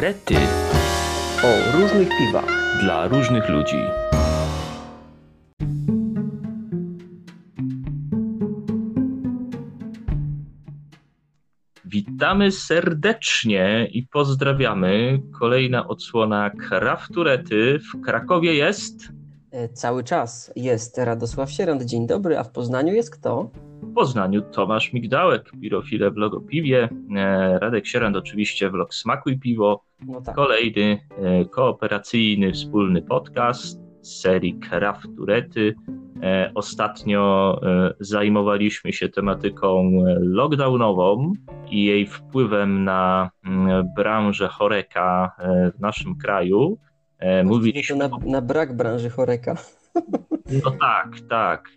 Rety o różnych piwach. dla różnych ludzi. Witamy serdecznie i pozdrawiamy. Kolejna odsłona Krafturety. W Krakowie jest E, Cały czas jest Radosław Sierant, dzień dobry, a w Poznaniu jest kto? W Poznaniu Tomasz Migdałek, pirofile w Logopiwie, e, Radek Sierand oczywiście vlog Smakuj Piwo, No tak. kolejny e, kooperacyjny, wspólny podcast z serii Krafturety. E, Ostatnio zajmowaliśmy się tematyką lockdownową i jej wpływem na mm, branżę choreka w naszym kraju. Mówiliśmy to na, na brak branży choreka. No tak, tak.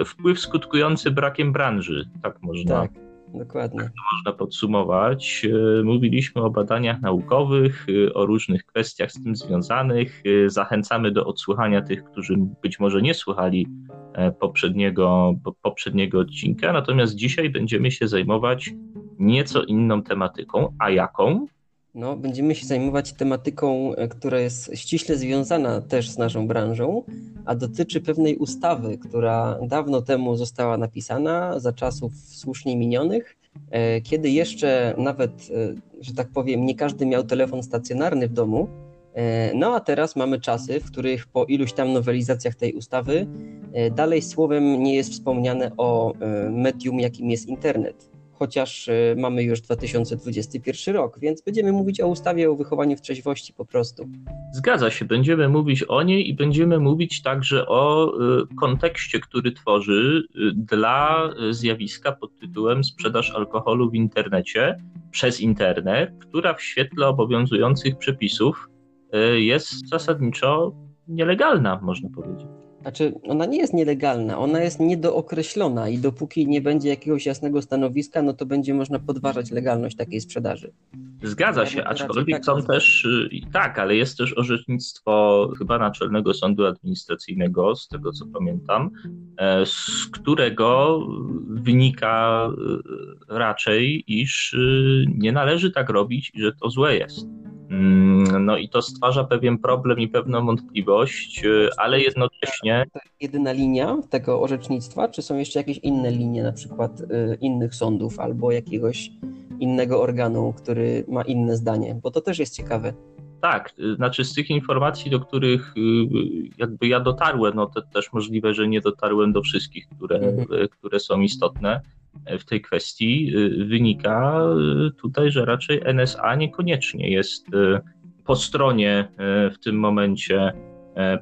Y, Wpływ skutkujący brakiem branży, tak można, Tak, dokładnie. można podsumować. Y, Mówiliśmy o badaniach naukowych, y, o różnych kwestiach z tym związanych. Zachęcamy do odsłuchania tych, którzy być może nie słuchali e, poprzedniego, po- poprzedniego odcinka. Natomiast dzisiaj będziemy się zajmować nieco inną tematyką. A jaką? No, będziemy się zajmować tematyką, e, która jest ściśle związana też z naszą branżą, a dotyczy pewnej ustawy, która dawno temu została napisana, za czasów słusznie minionych, e, kiedy jeszcze nawet, e, że tak powiem, nie każdy miał telefon stacjonarny w domu. No a teraz mamy czasy, w których po iluś tam nowelizacjach tej ustawy dalej słowem nie jest wspomniane o medium, jakim jest internet chociaż e, mamy już 2021 rok, więc będziemy mówić o ustawie o wychowaniu w trzeźwości po prostu. Zgadza się, będziemy mówić o niej i będziemy mówić także o y, kontekście, który tworzy y, dla zjawiska pod tytułem sprzedaż alkoholu w internecie przez internet, która w świetle obowiązujących przepisów jest zasadniczo nielegalna, można powiedzieć. Znaczy, ona nie jest nielegalna, ona jest niedookreślona i dopóki nie będzie jakiegoś jasnego stanowiska, no to będzie można podważać legalność takiej sprzedaży. Zgadza Ja się, aczkolwiek tak są też, y, tak, ale jest też orzecznictwo chyba Naczelnego Sądu Administracyjnego, z tego co pamiętam, e, z którego wynika y, raczej, iż y, nie należy tak robić i że to złe jest. Mm, No i to stwarza pewien problem i pewną wątpliwość, y, ale jednocześnie To jest jedyna linia tego orzecznictwa, czy są jeszcze jakieś inne linie, na przykład y, innych sądów albo jakiegoś innego organu, który ma inne zdanie, bo to też jest ciekawe. Tak, y, znaczy z tych informacji, do których jakby ja dotarłem, no to też możliwe, że nie dotarłem do wszystkich, które, Mhm. które są istotne w tej kwestii, y, wynika y, tutaj, że raczej NSA niekoniecznie jest y, po stronie w tym momencie,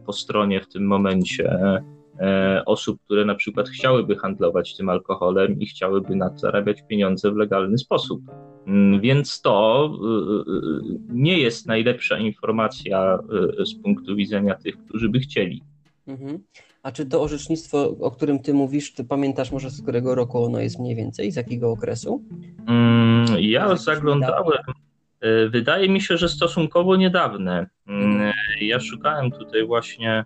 po stronie w tym momencie osób, które na przykład chciałyby handlować tym alkoholem i chciałyby na to zarabiać pieniądze w legalny sposób. Mm, Więc to nie jest najlepsza informacja z punktu widzenia tych, którzy by chcieli. Mhm. A czy to orzecznictwo, o którym ty mówisz, ty pamiętasz może z którego roku ono jest mniej więcej, z jakiego okresu? Mm, Ja zaglądałem, y, wydaje mi się, że stosunkowo niedawne. Mm, Mhm. Ja szukałem tutaj właśnie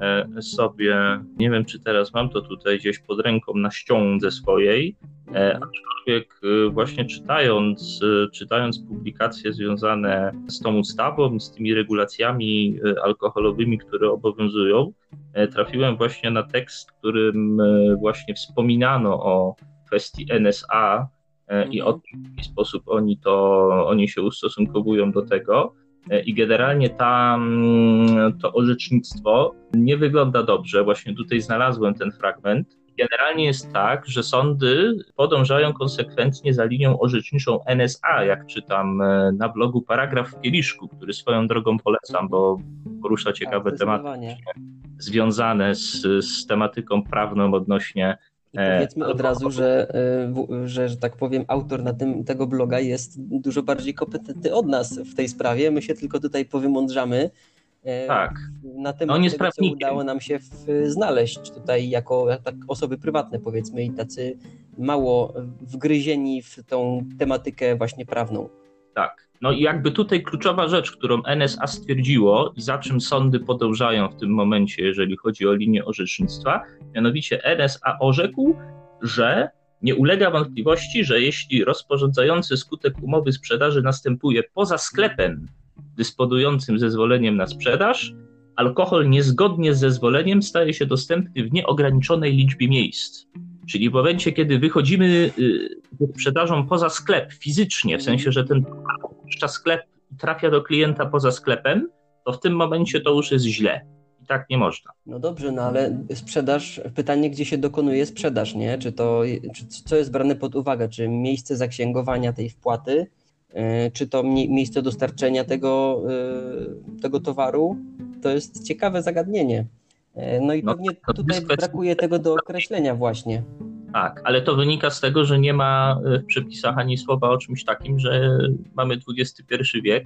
e, sobie, nie wiem czy teraz mam to tutaj gdzieś pod ręką na ściądze swojej, aczkolwiek y, właśnie czytając, y, czytając publikacje związane z tą ustawą, z tymi regulacjami alkoholowymi, które obowiązują, e, trafiłem właśnie na tekst, w którym e, właśnie wspominano o kwestii NSA e, i o Mhm. tym, w jaki sposób oni to, oni się ustosunkowują do tego. E, I generalnie ta, mm, to orzecznictwo nie wygląda dobrze. Właśnie tutaj znalazłem ten fragment. Generalnie jest tak, że sądy podążają konsekwentnie za linią orzeczniczą NSA, jak czytam e, na blogu Paragraf w Kieliszku, który swoją drogą polecam, bo porusza ciekawe Tak, tematy związane z, z tematyką prawną odnośnie I E, powiedzmy od razu, że, w- że, że tak powiem, autor na tym, tego bloga jest dużo bardziej kompetentny od nas w tej sprawie. My się tylko tutaj powymądrzamy. e, Tak. na temat jest tego, co udało nam się w, znaleźć tutaj jako tak, osoby prywatne, powiedzmy, i tacy mało wgryzieni w tą tematykę właśnie prawną. Tak. No i jakby tutaj kluczowa rzecz, którą NSA stwierdziło i za czym sądy podążają w tym momencie, jeżeli chodzi o linię orzecznictwa, mianowicie NSA orzekł, że nie ulega wątpliwości, że jeśli rozporządzający skutek umowy sprzedaży następuje poza sklepem dysponującym zezwoleniem na sprzedaż, alkohol niezgodnie z zezwoleniem staje się dostępny w nieograniczonej liczbie miejsc. Czyli w momencie, kiedy wychodzimy ze sprzedażą poza sklep fizycznie, w sensie, że ten opuszcza sklep i trafia do klienta poza sklepem, to w tym momencie to już jest źle. I tak nie można. No dobrze, no ale sprzedaż, pytanie, gdzie się dokonuje sprzedaż, nie? Czy to, czy, co jest brane pod uwagę? Czy miejsce zaksięgowania tej wpłaty, czy to miejsce dostarczenia tego, yy, tego towaru? To jest ciekawe zagadnienie. Yy, no i no, pewnie tutaj brakuje tego do określenia właśnie. Tak, ale to wynika z tego, że nie ma w przepisach ani słowa o czymś takim, że mamy XXI wiek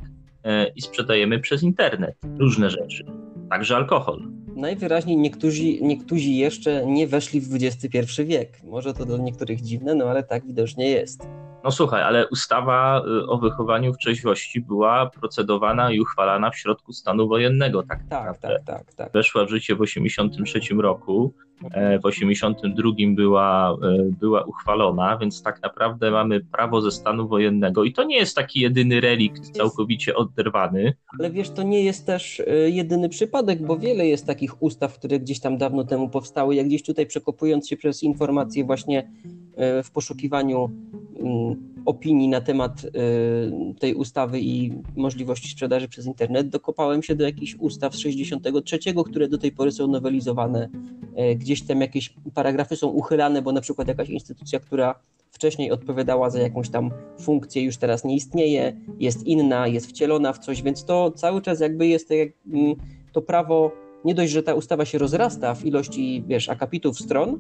i sprzedajemy przez internet różne rzeczy także alkohol. Najwyraźniej niektórzy, niektórzy jeszcze nie weszli w XXI wiek. Może to dla niektórych dziwne, no ale tak widocznie jest. No słuchaj, ale ustawa y, o wychowaniu w trzeźwości była procedowana i uchwalana w środku stanu wojennego. Tak, tak, tak, tak, tak. Weszła w życie w 1983 roku, e, w 1982 była, e, była uchwalona, więc tak naprawdę mamy prawo ze stanu wojennego i to nie jest taki jedyny relikt całkowicie oderwany. Ale wiesz, to nie jest też e, jedyny przypadek, bo wiele jest takich ustaw, które gdzieś tam dawno temu powstały. Jak gdzieś tutaj przekopując się przez informacje właśnie w poszukiwaniu mm, opinii na temat y, tej ustawy i możliwości sprzedaży przez internet, dokopałem się do jakichś ustaw z 63, które do tej pory są nowelizowane. Y, gdzieś tam jakieś paragrafy są uchylane, bo na przykład jakaś instytucja, która wcześniej odpowiadała za jakąś tam funkcję, już teraz nie istnieje, jest inna, jest wcielona w coś, więc to cały czas jakby jest mm, to prawo, nie dość, że ta ustawa się rozrasta w ilości, wiesz, akapitów stron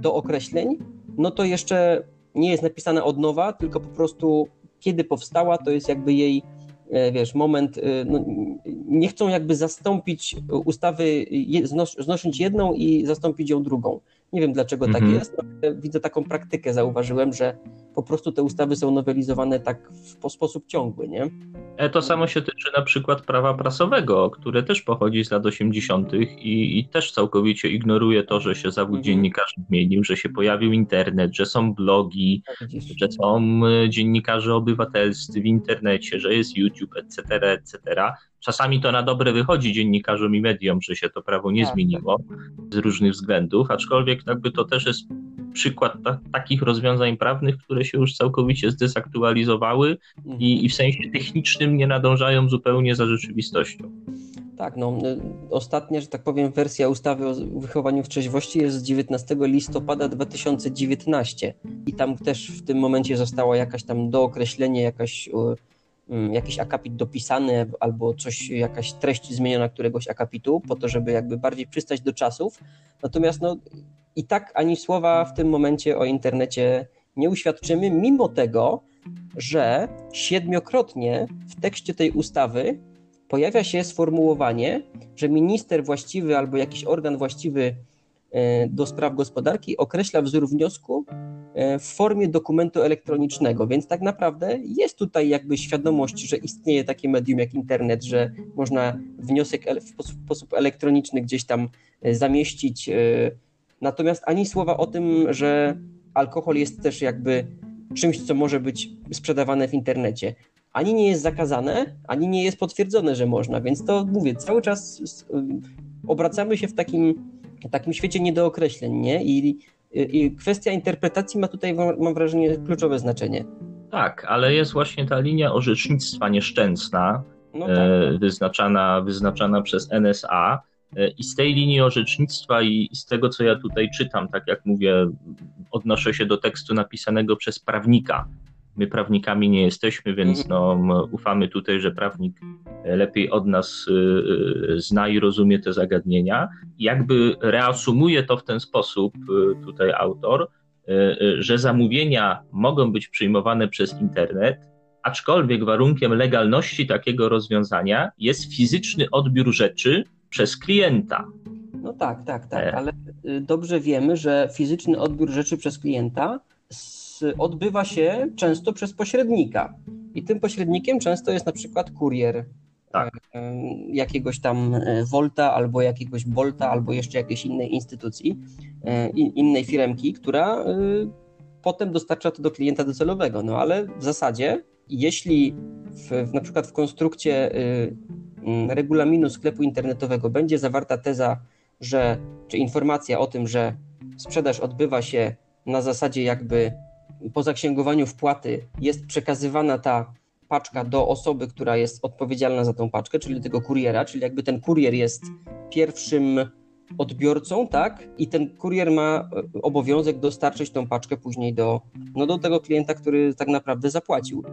do określeń, no to jeszcze nie jest napisana od nowa, tylko po prostu kiedy powstała, to jest jakby jej, e, wiesz, moment, e, no, nie chcą jakby zastąpić ustawy, znosząc jedną i zastąpić ją drugą. Nie wiem dlaczego tak mhm. tak jest, widzę taką praktykę, zauważyłem, że po prostu te ustawy są nowelizowane tak w sposób ciągły, nie? E, to samo się tyczy na przykład prawa prasowego, które też pochodzi z lat 80. I, i też całkowicie ignoruje to, że się zawód mhm. dziennikarza zmienił, że się pojawił internet, że są blogi, tak, że są e, dziennikarze obywatelscy w internecie, że jest YouTube, etc., etc. Czasami to na dobre wychodzi dziennikarzom i mediom, że się to prawo nie tak, zmieniło tak. z różnych względów, aczkolwiek jakby to też jest przykład ta, takich rozwiązań prawnych, które się już całkowicie zdezaktualizowały mhm. i, i w sensie technicznym nie nadążają zupełnie za rzeczywistością. Tak, no ostatnia, że tak powiem, wersja ustawy o wychowaniu w trzeźwości jest z 19 listopada 2019 i tam też w tym momencie została jakaś tam dookreślenie, jakaś Mm, jakiś akapit dopisany albo coś, jakaś treść zmieniona któregoś akapitu, po to, żeby jakby bardziej przystać do czasów. Natomiast no, i tak ani słowa w tym momencie o internecie nie uświadczymy, mimo tego, że siedmiokrotnie w tekście tej ustawy pojawia się sformułowanie, że minister właściwy albo jakiś organ właściwy e, do spraw gospodarki określa wzór wniosku w formie dokumentu elektronicznego, więc tak naprawdę jest tutaj jakby świadomość, że istnieje takie medium jak internet, że można wniosek w sposób elektroniczny gdzieś tam e, zamieścić. E, natomiast ani słowa o tym, że alkohol jest też jakby czymś, co może być sprzedawane w internecie. Ani nie jest zakazane, ani nie jest potwierdzone, że można, więc to mówię, cały czas obracamy się w takim, takim świecie niedookreśleń, nie? I i kwestia interpretacji ma tutaj, mam wrażenie, kluczowe znaczenie. Tak, ale jest właśnie ta linia orzecznictwa nieszczęsna, no tak. e, wyznaczana, wyznaczana przez NSA. E, I z tej linii orzecznictwa i z tego, co ja tutaj czytam, tak jak mówię, odnoszę się do tekstu napisanego przez prawnika, My prawnikami nie jesteśmy, więc mhm. no, ufamy tutaj, że prawnik lepiej od nas y, y, zna i rozumie te zagadnienia. Jakby reasumuje to w ten sposób y, tutaj autor, że zamówienia mogą być przyjmowane przez internet, aczkolwiek warunkiem legalności takiego rozwiązania jest fizyczny odbiór rzeczy przez klienta. No tak, tak, tak, e. ale dobrze wiemy, że fizyczny odbiór rzeczy przez klienta odbywa się często przez pośrednika. I tym pośrednikiem często jest na przykład kurier tak. E, jakiegoś tam e, Volta albo jakiegoś Bolta albo jeszcze jakiejś innej instytucji, e, innej firemki, która potem dostarcza to do klienta docelowego. No ale w zasadzie, jeśli w, na przykład w konstrukcie y, regulaminu sklepu internetowego będzie zawarta teza, że, czy informacja o tym, że sprzedaż odbywa się na zasadzie jakby po zaksięgowaniu wpłaty jest przekazywana ta paczka do osoby, która jest odpowiedzialna za tą paczkę, czyli tego kuriera, czyli jakby ten kurier jest pierwszym odbiorcą, tak? I ten kurier ma e, obowiązek dostarczyć tą paczkę później do, no, do tego klienta, który tak naprawdę zapłacił.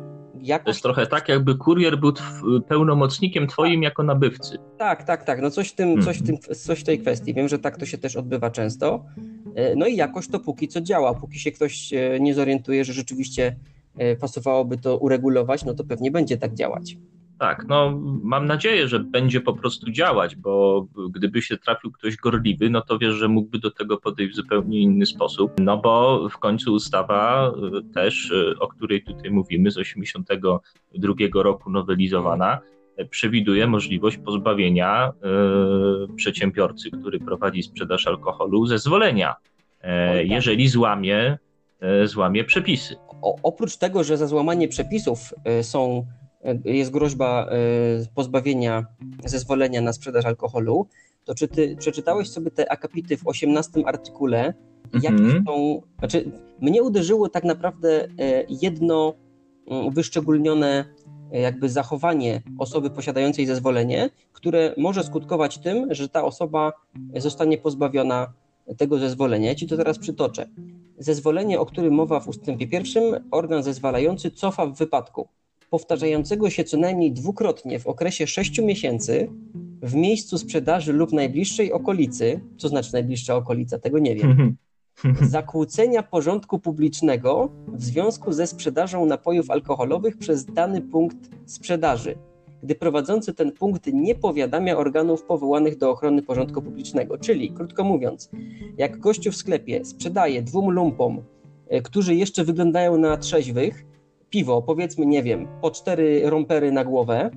Jakoś... To jest trochę tak, jakby kurier był pełnomocnikiem twoim jako nabywcy. Tak, tak, tak. No coś w, tym, coś, w tym, coś w tej kwestii. Wiem, że tak to się też odbywa często. E, no i jakoś to póki co działa. Póki się ktoś e, nie zorientuje, że rzeczywiście pasowałoby to uregulować, no to pewnie będzie tak działać. Tak, no mam nadzieję, że będzie po prostu działać, bo gdyby się trafił ktoś gorliwy, no to wiesz, że mógłby do tego podejść w zupełnie inny sposób, no bo w końcu ustawa też, o której tutaj mówimy, z 82 roku nowelizowana, przewiduje możliwość pozbawienia przedsiębiorcy, który prowadzi sprzedaż alkoholu, zezwolenia, tak. jeżeli złamie, złamie przepisy. O, oprócz tego, że za złamanie przepisów są jest groźba e, pozbawienia zezwolenia na sprzedaż alkoholu, to czy ty przeczytałeś sobie te akapity w 18 artykule? Jakie mhm. są. Znaczy, mnie uderzyło tak naprawdę e, jedno mm, wyszczególnione e, jakby zachowanie osoby posiadającej zezwolenie, które może skutkować tym, że ta osoba zostanie pozbawiona tego zezwolenia. Ja ci to teraz przytoczę. Zezwolenie, o którym mowa w ustępie pierwszym, organ zezwalający cofa w wypadku powtarzającego się co najmniej dwukrotnie w okresie 6 miesięcy w miejscu sprzedaży lub najbliższej okolicy, co znaczy najbliższa okolica, tego nie wiem, zakłócenia porządku publicznego w związku ze sprzedażą napojów alkoholowych przez dany punkt sprzedaży, gdy prowadzący ten punkt nie powiadamia organów powołanych do ochrony porządku publicznego. Czyli, krótko mówiąc, jak gościu w sklepie sprzedaje dwóm lumpom, e, którzy jeszcze wyglądają na trzeźwych, piwo, powiedzmy, nie wiem, po cztery rompery na głowę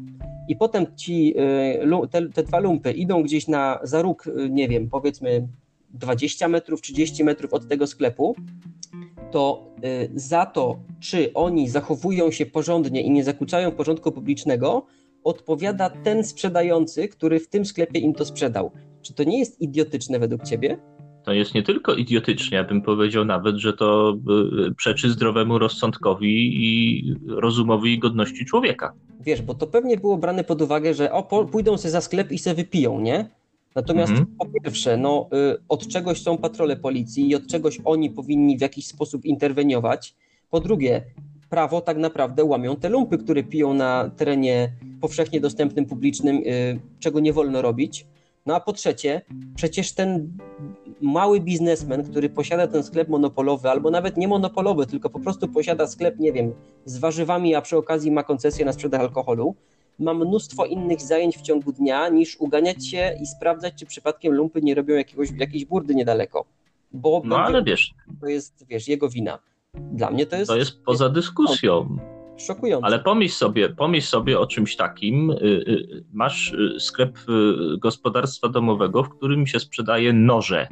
i potem ci, y, te, te dwa lumpy idą gdzieś na za róg, y, nie wiem, powiedzmy 20 metrów, 30 metrów od tego sklepu, to y, za to, czy oni zachowują się porządnie i nie zakłócają porządku publicznego, odpowiada ten sprzedający, który w tym sklepie im to sprzedał. Czy to nie jest idiotyczne według ciebie? to jest nie tylko idiotycznie, ja bym powiedział nawet, że to y, przeczy zdrowemu rozsądkowi i rozumowi i godności człowieka. Wiesz, bo to pewnie było brane pod uwagę, że o, pójdą sobie za sklep i se wypiją, nie? Natomiast mhm. po pierwsze, no, y, od czegoś są patrole policji i od czegoś oni powinni w jakiś sposób interweniować. Po drugie, prawo tak naprawdę łamią te lumpy, które piją na terenie powszechnie dostępnym, publicznym, y, czego nie wolno robić. No a po trzecie, przecież ten mały biznesmen, który posiada ten sklep monopolowy, albo nawet nie monopolowy, tylko po prostu posiada sklep, nie wiem, z warzywami, a przy okazji ma koncesję na sprzedaż alkoholu, ma mnóstwo innych zajęć w ciągu dnia niż uganiać się i sprawdzać, czy przypadkiem lumpy nie robią jakiegoś, jakiejś burdy niedaleko. Bo no ale wiesz. To jest, wiesz, jego wina. Dla mnie to jest. To jest poza dyskusją. Szokujące. Ale pomyśl sobie, pomyśl sobie o czymś takim. Y, y, masz y, sklep gospodarstwa domowego, w którym się sprzedaje noże.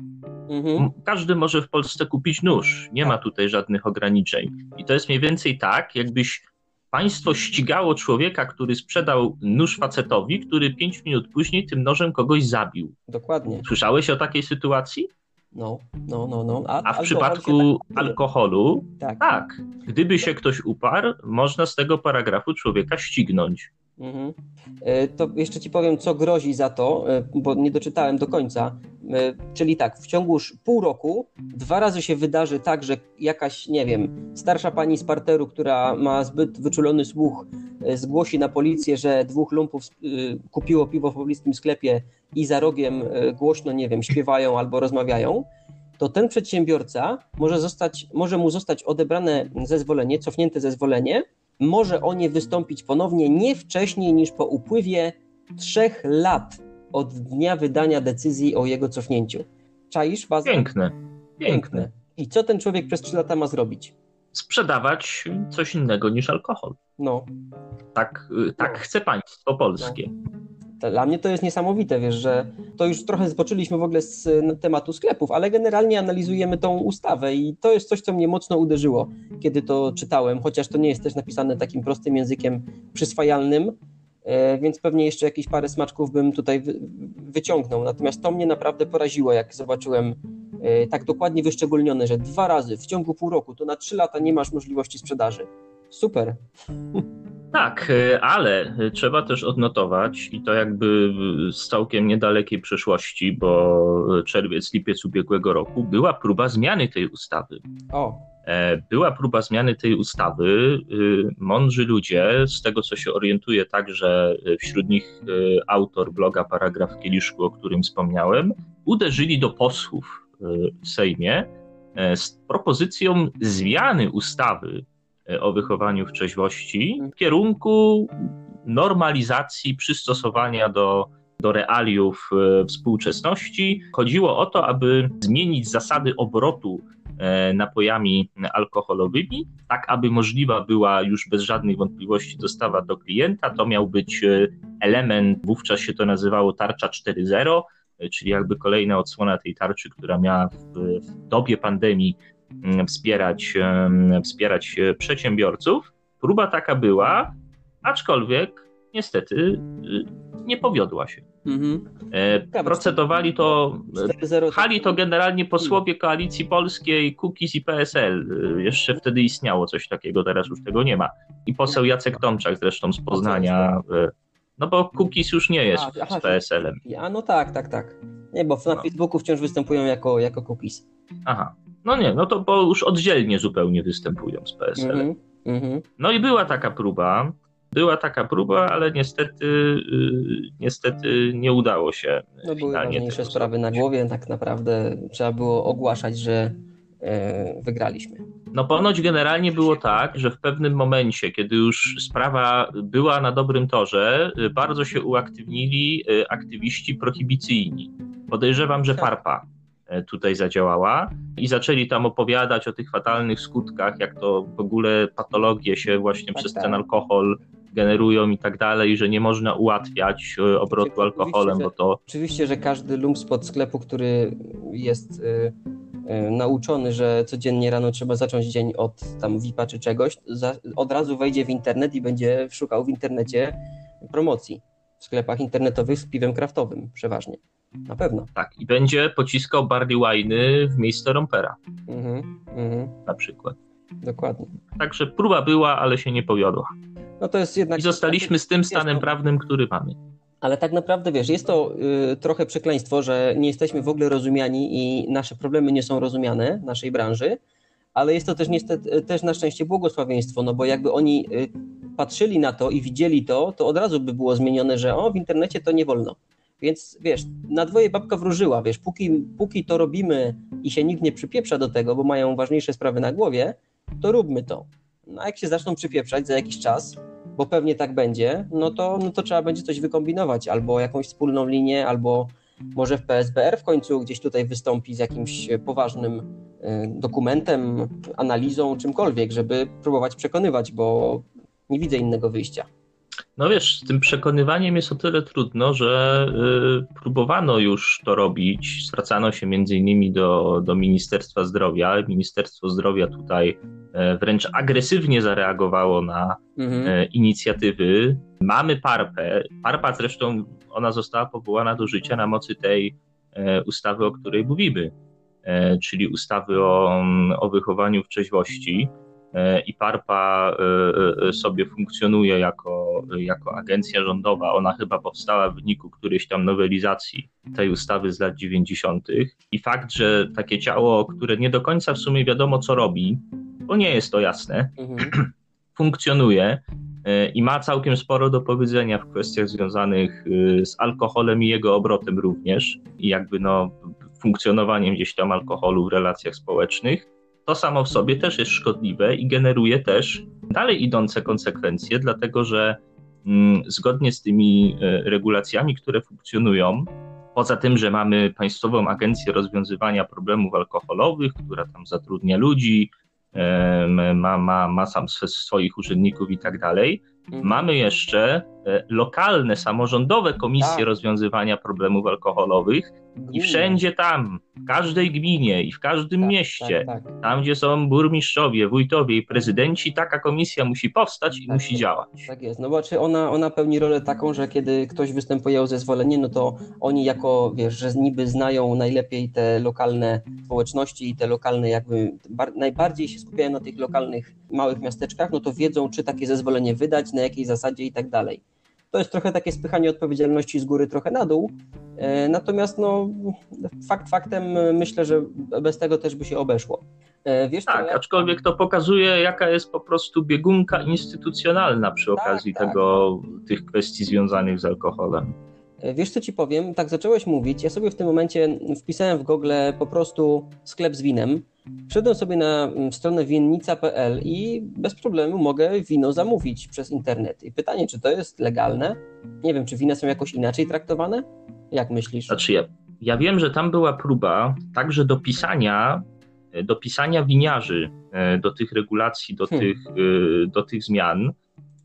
Mhm. Każdy może w Polsce kupić nóż. Nie ma tak. tutaj żadnych ograniczeń. I to jest mniej więcej tak, jakbyś państwo ścigało człowieka, który sprzedał nóż facetowi, który pięć minut później tym nożem kogoś zabił. Dokładnie. Słyszałeś o takiej sytuacji? No, no, no, no. A, A w przypadku tak... alkoholu, tak. tak. Gdyby się ktoś uparł, można z tego paragrafu człowieka ścignąć. Mhm. E, to jeszcze ci powiem, co grozi za to, e, bo nie doczytałem do końca. E, czyli tak, w ciągu już pół roku dwa razy się wydarzy tak, że jakaś, nie wiem, starsza pani z parteru, która ma zbyt wyczulony słuch, zgłosi na policję, że dwóch lumpów kupiło piwo w pobliskim sklepie i za rogiem głośno, nie wiem, śpiewają albo rozmawiają to ten przedsiębiorca może, zostać, może mu zostać odebrane zezwolenie, cofnięte zezwolenie, może o nie wystąpić ponownie nie wcześniej niż po upływie trzech lat od dnia wydania decyzji o jego cofnięciu. Czaisz bazę? Piękne. Piękne. I co ten człowiek przez trzy lata ma zrobić? Sprzedawać coś innego niż alkohol. No. Tak, y, tak no. chce państwo polskie. No. Dla mnie to jest niesamowite, wiesz, że to już trochę zboczyliśmy w ogóle z tematu sklepów, ale generalnie analizujemy tą ustawę i to jest coś, co mnie mocno uderzyło, kiedy to czytałem, chociaż to nie jest też napisane takim prostym językiem przyswajalnym, e, więc pewnie jeszcze jakieś parę smaczków bym tutaj wyciągnął. Natomiast to mnie naprawdę poraziło, jak zobaczyłem e, tak dokładnie wyszczególnione, że dwa razy w ciągu pół roku, to na trzy lata nie masz możliwości sprzedaży. Super. Tak, e, ale trzeba też odnotować i to jakby z całkiem niedalekiej przeszłości, bo czerwiec, lipiec ubiegłego roku była próba zmiany tej ustawy. O. E, była próba zmiany tej ustawy. E, mądrzy ludzie, z tego co się orientuje, także wśród nich autor bloga Paragraf Kieliszku, o którym wspomniałem, uderzyli do posłów w Sejmie z propozycją zmiany ustawy E, o wychowaniu w trzeźwości w kierunku normalizacji, przystosowania do, do realiów e, współczesności. Chodziło o to, aby zmienić zasady obrotu e, napojami alkoholowymi, tak aby możliwa była już bez żadnych wątpliwości dostawa do klienta. To miał być element, wówczas się to nazywało tarcza 4.0, czyli jakby kolejna odsłona tej tarczy, która miała w, w dobie pandemii wspierać, wspierać przedsiębiorców. Próba taka była, aczkolwiek niestety y, nie powiodła się. Mhm. E, procedowali to, pchali to generalnie posłowie Koalicji Polskiej, Kukiz i PSL. Jeszcze wtedy istniało coś takiego, teraz już tego nie ma. I poseł Jacek Tomczak zresztą z Poznania, no bo Kukiz już nie jest z PSL-em. A, no tak, tak, tak. Nie, bo na no. Facebooku wciąż występują jako, jako Kukiz. Aha, no nie, no to bo już oddzielnie zupełnie występują z PSL. Mm -hmm. No i była taka próba, była taka próba, ale niestety, yy, niestety nie udało się. No były ważniejsze sprawy na głowie, tak naprawdę trzeba było ogłaszać, że yy, wygraliśmy. No ponoć generalnie było tak, że w pewnym momencie, kiedy już sprawa była na dobrym torze, y, bardzo się uaktywnili y, aktywiści prohibicyjni. Podejrzewam, że Parpa tak. E, tutaj zadziałała i zaczęli tam opowiadać o tych fatalnych skutkach, jak to w ogóle patologie się właśnie tak, przez tak. ten alkohol generują i tak dalej, że nie można ułatwiać e, obrotu alkoholem, bo to... Oczywiście, że każdy lump spod sklepu, który jest y, nauczony, że codziennie rano trzeba zacząć dzień od tam VIP-a czy czegoś, za, od razu wejdzie w internet i będzie szukał w internecie promocji w sklepach internetowych z piwem kraftowym przeważnie. Na pewno. Tak, i będzie pociskał barley wine'y w miejsce rompera. Mhm, mhm. Na przykład. Dokładnie. Także próba była, ale się nie powiodła. No to jest jednak... I zostaliśmy z tym stanem to... prawnym, który mamy. Ale tak naprawdę, wiesz, jest to y, trochę przekleństwo, że nie jesteśmy w ogóle rozumiani i nasze problemy nie są rozumiane, naszej branży, ale jest to też niestety też na szczęście błogosławieństwo, no bo jakby oni y, patrzyli na to i widzieli to, to od razu by było zmienione, że o, w internecie to nie wolno. Więc wiesz, na dwoje babka wróżyła, wiesz, póki, póki to robimy i się nikt nie przypieprza do tego, bo mają ważniejsze sprawy na głowie, to róbmy to. No a jak się zaczną przypieprzać za jakiś czas, bo pewnie tak będzie, no to, no to trzeba będzie coś wykombinować, albo jakąś wspólną linię, albo może w PSBR w końcu gdzieś tutaj wystąpi z jakimś poważnym y, dokumentem, analizą, czymkolwiek, żeby próbować przekonywać, bo nie widzę innego wyjścia. No wiesz, z tym przekonywaniem jest o tyle trudno, że y, próbowano już to robić. Zwracano się między innymi do, do Ministerstwa Zdrowia. Ministerstwo Zdrowia tutaj y, wręcz agresywnie zareagowało na mhm. y, inicjatywy. Mamy PARPę. PARPA zresztą, ona została powołana do życia na mocy tej e, ustawy, o której mówimy, czyli ustawy o, o wychowaniu w trzeźwości. E, i PARPA e, e, sobie funkcjonuje jako, jako agencja rządowa. Ona chyba powstała w wyniku którejś tam nowelizacji tej ustawy z lat 90. I fakt, że takie ciało, które nie do końca w sumie wiadomo, co robi, bo nie jest to jasne, mhm. funkcjonuje i ma całkiem sporo do powiedzenia w kwestiach związanych z alkoholem i jego obrotem również, i jakby no funkcjonowaniem gdzieś tam alkoholu w relacjach społecznych to samo w sobie też jest szkodliwe i generuje też dalej idące konsekwencje, dlatego że mm, zgodnie z tymi e, regulacjami, które funkcjonują, poza tym, że mamy Państwową Agencję Rozwiązywania Problemów Alkoholowych, która tam zatrudnia ludzi, ma, ma, ma sam swoich urzędników i tak dalej, mhm. mamy jeszcze e, lokalne, samorządowe komisje tak. rozwiązywania problemów alkoholowych i wszędzie tam, w każdej gminie i w każdym tak, mieście, tak, tak. tam gdzie są burmistrzowie, wójtowie i prezydenci, taka komisja musi powstać i tak musi działać. Tak jest, no bo czy ona, ona pełni rolę taką, że kiedy ktoś występuje o zezwolenie, no to oni jako, wiesz, że niby znają najlepiej te lokalne społeczności i te lokalne jakby, najbardziej się skupiają na tych lokalnych małych miasteczkach, no to wiedzą, czy takie zezwolenie wydać, na jakiej zasadzie i tak dalej. To jest trochę takie spychanie odpowiedzialności z góry trochę na dół. E, natomiast no, fakt faktem myślę, że bez tego też by się obeszło. E, wiesz, tak, aczkolwiek to pokazuje, jaka jest po prostu biegunka instytucjonalna przy tak, okazji tak, tego, tych kwestii związanych z alkoholem. E, wiesz co ci powiem? Tak zacząłeś mówić. Ja sobie w tym momencie wpisałem w Google po prostu sklep z winem. Wszedłem sobie na mm, stronę winnica.pl i bez problemu mogę wino zamówić przez internet. I pytanie, czy to jest legalne? Nie wiem, czy wina są jakoś inaczej traktowane? Jak myślisz? Znaczy ja, ja wiem, że tam była próba także dopisania, e, dopisania winiarzy e, do tych regulacji, do, hmm. tych, do tych zmian.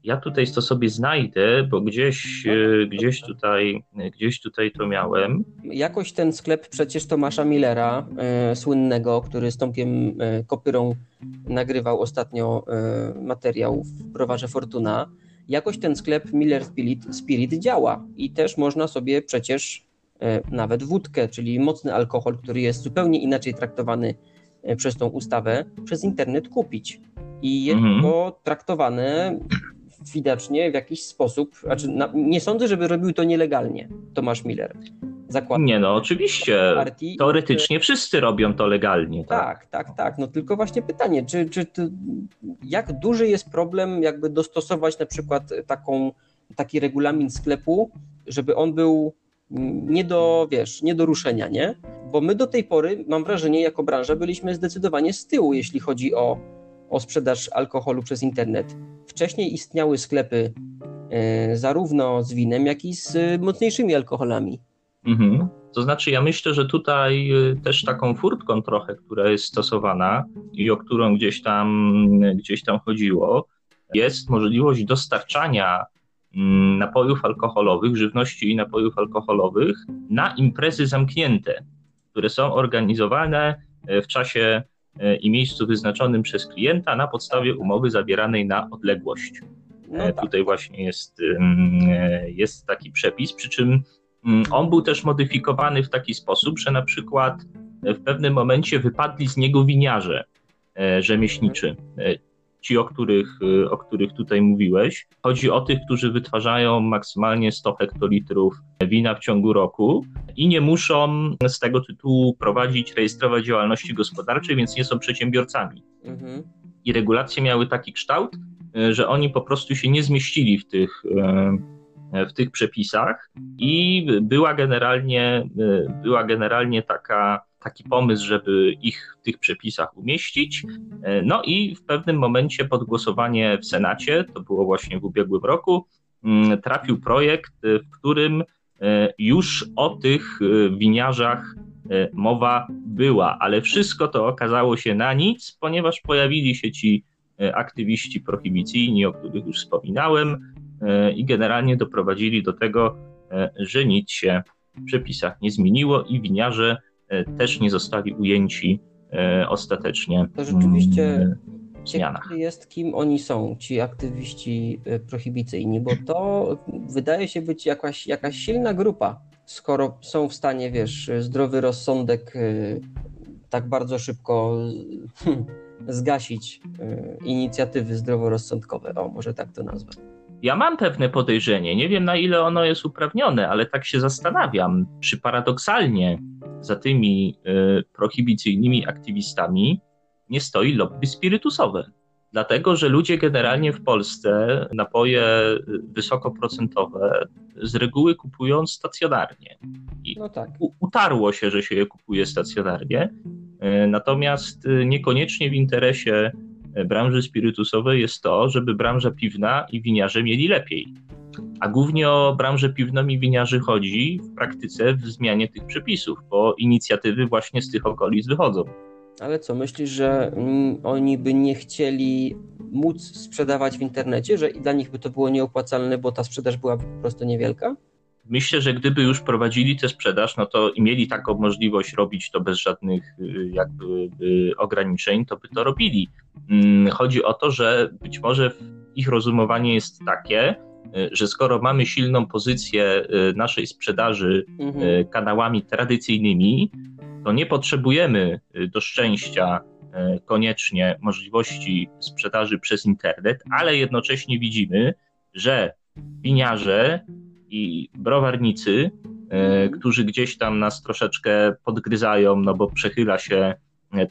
Ja tutaj to sobie znajdę, bo gdzieś, e, gdzieś, tutaj, gdzieś tutaj to miałem. Jakoś ten sklep przecież Tomasza Millera, e, słynnego, który z Tomkiem e, Kopyrą nagrywał ostatnio e, materiał w browarze Fortuna, jakoś ten sklep Miller Spirit, Spirit działa i też można sobie przecież e, nawet wódkę, czyli mocny alkohol, który jest zupełnie inaczej traktowany e, przez tą ustawę, przez internet kupić. I jest mhm. to traktowane widocznie w jakiś sposób, znaczy na, nie sądzę, żeby robił to nielegalnie Tomasz Miller. Zakładam. Nie no, oczywiście. Partii, Teoretycznie wszyscy robią to legalnie. Tak, tak, tak. tak. No tylko właśnie pytanie, czy, czy to, jak duży jest problem jakby dostosować na przykład taką, taki regulamin sklepu, żeby on był nie do, wiesz, nie do ruszenia, nie? Bo my do tej pory, mam wrażenie, jako branża byliśmy zdecydowanie z tyłu, jeśli chodzi o o sprzedaż alkoholu przez internet. Wcześniej istniały sklepy e, zarówno z winem, jak i z mocniejszymi alkoholami. Mhm. To znaczy, ja myślę, że tutaj e, też taką furtką trochę, która jest stosowana i o którą gdzieś tam, gdzieś tam chodziło, jest możliwość dostarczania mm, napojów alkoholowych, żywności i napojów alkoholowych na imprezy zamknięte, które są organizowane e, w czasie E, i miejscu wyznaczonym przez klienta na podstawie umowy zawieranej na odległość. No e, tak. Tutaj właśnie jest, e, jest taki przepis, przy czym on był też modyfikowany w taki sposób, że na przykład w pewnym momencie wypadli z niego winiarze rzemieślniczy ci, o których, y, o których tutaj mówiłeś. Chodzi o tych, którzy wytwarzają maksymalnie 100 hektolitrów wina w ciągu roku i nie muszą z tego tytułu prowadzić, rejestrować działalności gospodarczej, więc nie są przedsiębiorcami. Mhm. I regulacje miały taki kształt, y, że oni po prostu się nie zmieścili w tych, y, w tych przepisach i była generalnie, była generalnie taka taki pomysł, żeby ich w tych przepisach umieścić. E, no i w pewnym momencie pod głosowanie w Senacie, to było właśnie w ubiegłym roku, mm, trafił projekt, e, w którym e, już o tych winiarzach mowa była, ale wszystko to okazało się na nic, ponieważ pojawili się ci aktywiści prohibicyjni, o których już wspominałem, i generalnie doprowadzili do tego, że nic się w przepisach nie zmieniło i winiarze też nie zostali ujęci e, ostatecznie to rzeczywiście zmianach. jest, kim oni są, ci aktywiści e, prohibicyjni, bo to wydaje się być jakaś, jakaś silna grupa, skoro są w stanie, wiesz, zdrowy rozsądek tak bardzo szybko zgasić inicjatywy zdroworozsądkowe. O, może tak to nazwę. Ja mam pewne podejrzenie, nie wiem na ile ono jest uprawnione, ale tak się zastanawiam, czy paradoksalnie za tymi y, prohibicyjnymi aktywistami nie stoi lobby spirytusowe. Dlatego, że ludzie generalnie w Polsce napoje wysokoprocentowe z reguły kupują stacjonarnie. I no tak. utarło się, że się je kupuje stacjonarnie, y, natomiast niekoniecznie w interesie branży spirytusowej jest to, żeby branża piwna i winiarze mieli lepiej. A głównie o branżę piwną i winiarzy chodzi w praktyce w zmianie tych przepisów, bo inicjatywy właśnie z tych okolic wychodzą. Ale co, myślisz, że mm, oni by nie chcieli móc sprzedawać w internecie, że dla nich by to było nieopłacalne, bo ta sprzedaż była po prostu niewielka? Myślę, że gdyby już prowadzili tę sprzedaż, no to i mieli taką możliwość robić to bez żadnych y, jakby y, ograniczeń, to by to robili. Mm, chodzi o to, że być może ich rozumowanie jest takie, że skoro mamy silną pozycję naszej sprzedaży mhm. kanałami tradycyjnymi, to nie potrzebujemy do szczęścia koniecznie możliwości sprzedaży przez internet, ale jednocześnie widzimy, że winiarze i browarnicy, mhm. którzy gdzieś tam nas troszeczkę podgryzają, no bo przechyla się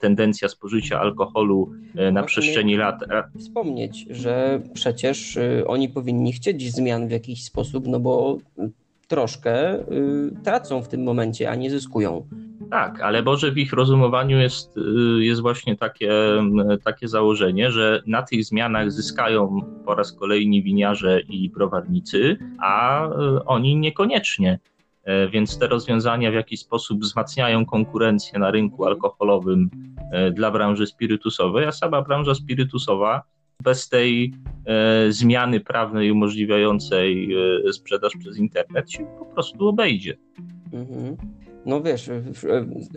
tendencja spożycia alkoholu e, na przestrzeni lat. Wspomnieć, że przecież oni powinni chcieć zmian w jakiś sposób, no bo troszkę tracą w tym momencie, a nie zyskują. Tak, ale może w ich rozumowaniu jest, y, jest właśnie takie, takie założenie, że na tych zmianach zyskają po raz kolejny winiarze i browarnicy, a y, oni niekoniecznie. E, więc te rozwiązania w jakiś sposób wzmacniają konkurencję na rynku alkoholowym e, dla branży spirytusowej, a sama branża spirytusowa bez tej e, zmiany prawnej umożliwiającej sprzedaż przez internet się po prostu obejdzie. Mhm. No wiesz,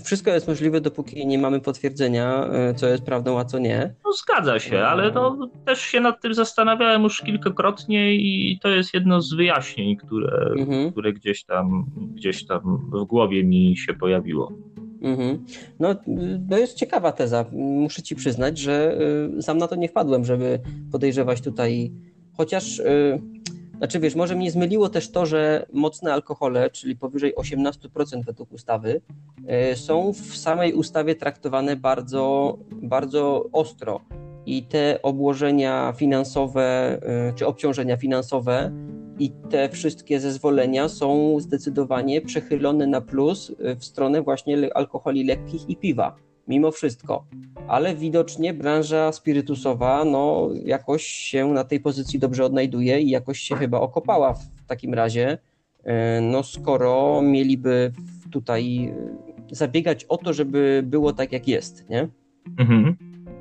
wszystko jest możliwe, dopóki nie mamy potwierdzenia, e, co jest prawdą, a co nie. No zgadza się, ale no, też się nad tym zastanawiałem już kilkakrotnie i to jest jedno z wyjaśnień, które, mhm. które gdzieś, tam, gdzieś tam w głowie mi się pojawiło. Mhm. No, to jest ciekawa teza. Muszę ci przyznać, że e, sam na to nie wpadłem, żeby podejrzewać tutaj, chociaż e, znaczy wiesz, może mnie zmyliło też to, że mocne alkohole, czyli powyżej 18% według ustawy, e, są w samej ustawie traktowane bardzo, bardzo ostro. I te obłożenia finansowe, e, czy obciążenia finansowe i te wszystkie zezwolenia są zdecydowanie przechylone na plus e, w stronę właśnie alkoholi lekkich i piwa mimo wszystko. Ale widocznie branża spirytusowa no, jakoś się na tej pozycji dobrze odnajduje i jakoś się chyba okopała w takim razie, e, no skoro mieliby tutaj e, zabiegać o to, żeby było tak jak jest, nie? Mhm.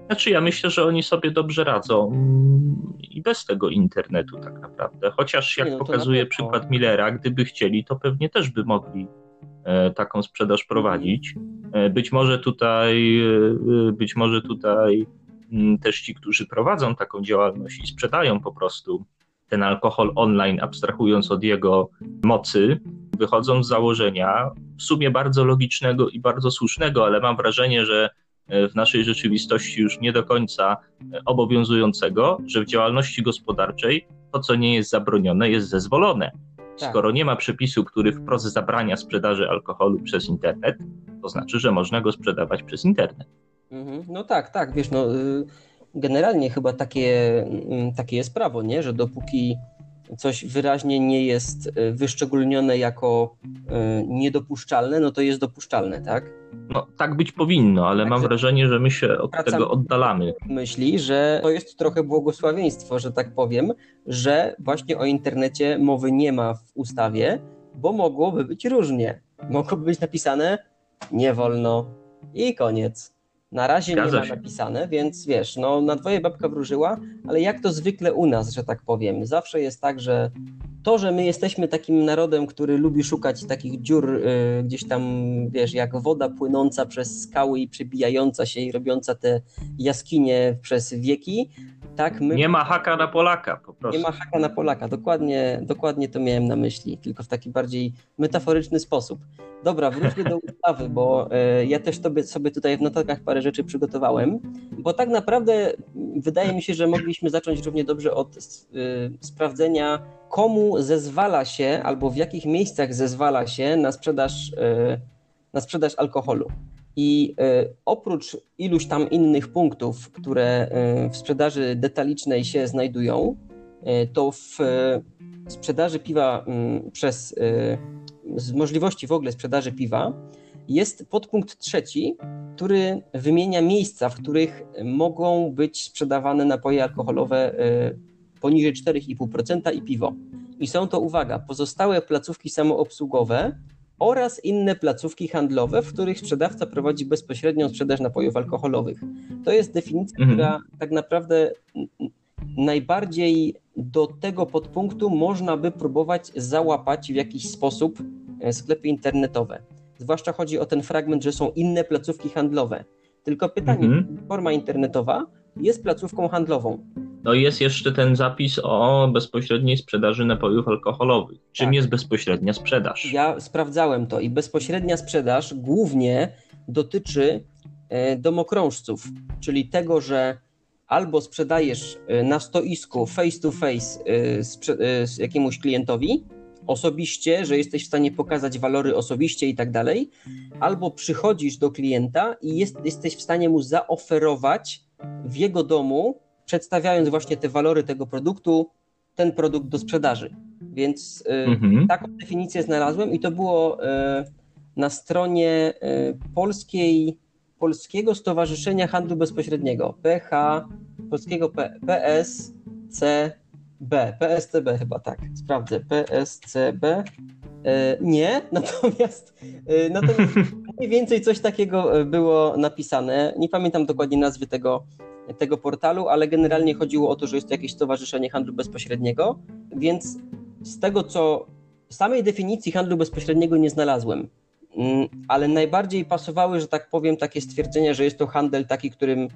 Znaczy ja myślę, że oni sobie dobrze radzą i bez tego internetu tak naprawdę. Chociaż jak no, pokazuje przykład Millera, gdyby chcieli, to pewnie też by mogli E, taką sprzedaż prowadzić. E, być może tutaj, e, być może tutaj mm, też ci, którzy prowadzą taką działalność i sprzedają po prostu ten alkohol online, abstrahując od jego mocy, wychodzą z założenia w sumie bardzo logicznego i bardzo słusznego, ale mam wrażenie, że w naszej rzeczywistości już nie do końca obowiązującego, że w działalności gospodarczej to, co nie jest zabronione, jest zezwolone. Tak. Skoro nie ma przepisu, który wprost zabrania sprzedaży alkoholu przez internet, to znaczy, że można go sprzedawać przez internet. Mhm. No tak, tak, wiesz, no y, generalnie chyba takie, mm, takie jest prawo, nie? Że dopóki coś wyraźnie nie jest y, wyszczególnione jako y, niedopuszczalne, no to jest dopuszczalne, tak? No, tak być powinno, ale mam wrażenie, że my się od tego oddalamy. Myśli, że to jest trochę błogosławieństwo, że tak powiem, że właśnie o internecie mowy nie ma w ustawie, bo mogłoby być różnie. Mogłoby być napisane nie wolno i koniec. Na razie Zgadza nie ma napisane, więc wiesz, no na dwoje babka wróżyła, ale jak to zwykle u nas, że tak powiem. Zawsze jest tak, że to, że my jesteśmy takim narodem, który lubi szukać takich dziur y, gdzieś tam, wiesz, jak woda płynąca przez skały i przebijająca się i robiąca te jaskinie przez wieki, tak my... Nie ma haka na Polaka po prostu. Nie ma haka na Polaka, dokładnie, dokładnie to miałem na myśli, tylko w taki bardziej metaforyczny sposób. Dobra, wróćmy do ustawy, bo e, ja też sobie, sobie tutaj w notatkach parę rzeczy przygotowałem, bo tak naprawdę wydaje mi się, że mogliśmy zacząć równie dobrze od e, sprawdzenia, komu zezwala się albo w jakich miejscach zezwala się na sprzedaż, e, na sprzedaż alkoholu. I oprócz iluś tam innych punktów, które w sprzedaży detalicznej się znajdują, to w sprzedaży piwa mm, przez z możliwości w ogóle sprzedaży piwa jest podpunkt trzeci, który wymienia miejsca, w których mogą być sprzedawane napoje alkoholowe e, poniżej 4,5% i piwo. I są to, uwaga, pozostałe placówki samoobsługowe oraz inne placówki handlowe, w których sprzedawca prowadzi bezpośrednią sprzedaż napojów alkoholowych. To jest definicja, mhm. która tak naprawdę najbardziej do tego podpunktu można by próbować załapać w jakiś sposób e, sklepy internetowe. Zwłaszcza chodzi o ten fragment, że są inne placówki handlowe. Tylko pytanie, mhm. forma internetowa jest placówką handlową. No i jest jeszcze ten zapis o bezpośredniej sprzedaży napojów alkoholowych. Czym tak. jest bezpośrednia sprzedaż? Ja sprawdzałem to i bezpośrednia sprzedaż głównie dotyczy e, domokrążców, czyli tego, że albo sprzedajesz e, na stoisku face to face z jakiemuś klientowi, osobiście, że jesteś w stanie pokazać walory osobiście i tak dalej, albo przychodzisz do klienta i jest, jesteś w stanie mu zaoferować w jego domu, przedstawiając właśnie te walory tego produktu, ten produkt do sprzedaży. Więc y, mhm. taką definicję znalazłem i to było y, na stronie y, polskiej, Polskiego Stowarzyszenia Handlu Bezpośredniego, PH, Polskiego P, PSC, B, PSCB chyba tak, sprawdzę, PSCB. Nie, natomiast, natomiast mniej więcej coś takiego było napisane. Nie pamiętam dokładnie nazwy tego, tego portalu, ale generalnie chodziło o to, że jest to jakieś stowarzyszenie handlu bezpośredniego, więc z tego co samej definicji handlu bezpośredniego nie znalazłem, mm, ale najbardziej pasowały, że tak powiem, takie stwierdzenia, że jest to handel taki, którym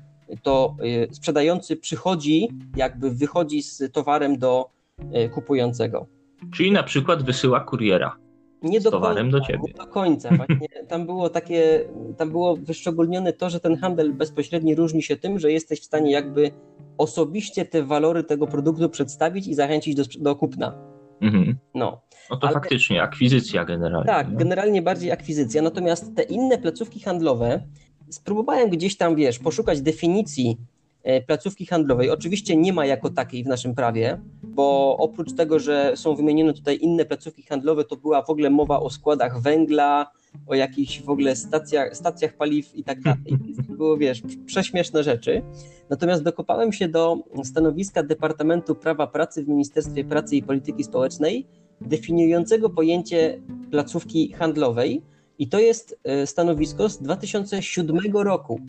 to y, sprzedający przychodzi, jakby wychodzi z towarem do y, kupującego. Czyli na przykład wysyła kuriera. Nie do towarem końca, do ciebie. Nie do końca. Właśnie tam było takie, tam było wyszczególnione to, że ten handel bezpośredni różni się tym, że jesteś w stanie jakby osobiście te walory tego produktu przedstawić i zachęcić do, do kupna. Mhm. No. no to Ale, faktycznie akwizycja generalnie. Tak, no? generalnie bardziej akwizycja. Natomiast te inne placówki handlowe, spróbowałem gdzieś tam, wiesz, poszukać definicji e, placówki handlowej. Oczywiście nie ma jako takiej w naszym prawie, bo oprócz tego, że są wymienione tutaj inne placówki handlowe, to była w ogóle mowa o składach węgla, o jakichś w ogóle stacjach, stacjach paliw i tak dalej. To było, wiesz, prześmieszne rzeczy. Natomiast dokopałem się do stanowiska Departamentu Prawa Pracy w Ministerstwie Pracy i Polityki Społecznej, definiującego pojęcie placówki handlowej, i to jest e, stanowisko z 2007 roku.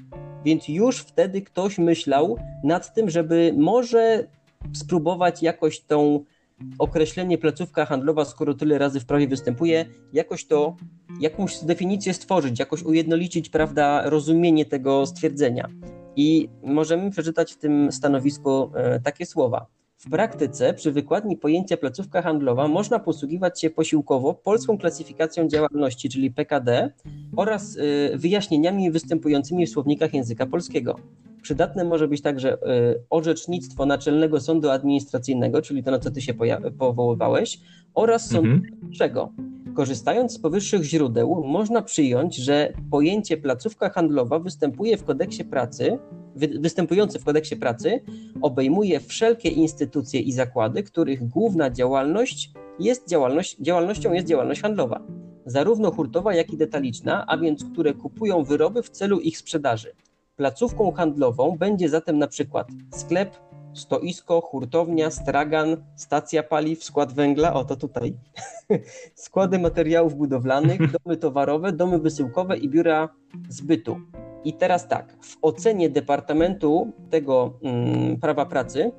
Więc już wtedy ktoś myślał nad tym, żeby może spróbować jakoś tą określenie placówka handlowa, skoro tyle razy w prawie występuje, jakoś to, jakąś definicję stworzyć, jakoś ujednolicić, prawda, rozumienie tego stwierdzenia. I możemy przeczytać w tym stanowisku e, takie słowa. W praktyce przy wykładni pojęcia placówka handlowa można posługiwać się posiłkowo polską klasyfikacją działalności, czyli PKD oraz y, wyjaśnieniami występującymi w słownikach języka polskiego. Przydatne może być także y, orzecznictwo Naczelnego Sądu Administracyjnego, czyli to na co ty się powoływałeś, oraz Sądu mhm. Najwyższego. Korzystając z powyższych źródeł, można przyjąć, że pojęcie placówka handlowa występuje w kodeksie pracy występujący w kodeksie pracy obejmuje wszelkie instytucje i zakłady, których główna działalność jest działalność, działalnością jest działalność handlowa, zarówno hurtowa, jak i detaliczna, a więc które kupują wyroby w celu ich sprzedaży. Placówką handlową będzie zatem na przykład sklep, stoisko, hurtownia, stragan, stacja paliw, skład węgla, oto tutaj, składy materiałów budowlanych, domy towarowe, domy wysyłkowe i biura zbytu. I teraz tak, w ocenie Departamentu tego mm, prawa pracy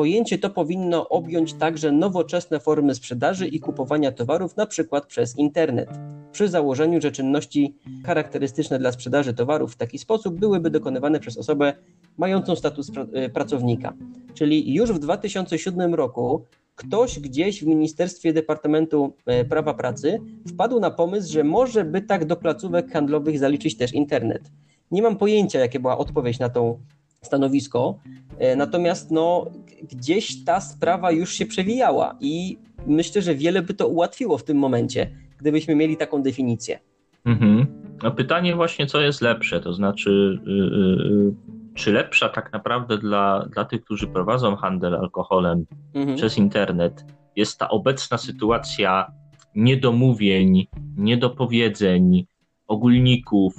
pojęcie to powinno objąć także nowoczesne formy sprzedaży i kupowania towarów, na przykład przez internet. Przy założeniu, że czynności charakterystyczne dla sprzedaży towarów w taki sposób byłyby dokonywane przez osobę mającą status y, pracownika. Czyli już w 2007 roku ktoś gdzieś w Ministerstwie Departamentu y, Prawa Pracy wpadł na pomysł, że może by tak do placówek handlowych zaliczyć też internet. Nie mam pojęcia, jakie była odpowiedź na to stanowisko, e, natomiast no, gdzieś ta sprawa już się przewijała i myślę, że wiele by to ułatwiło w tym momencie, gdybyśmy mieli taką definicję. Mhm. No pytanie właśnie, co jest lepsze, to znaczy, yy, czy lepsza tak naprawdę dla, dla tych, którzy prowadzą handel alkoholem mhm. przez internet, jest ta obecna sytuacja niedomówień, niedopowiedzeń, ogólników,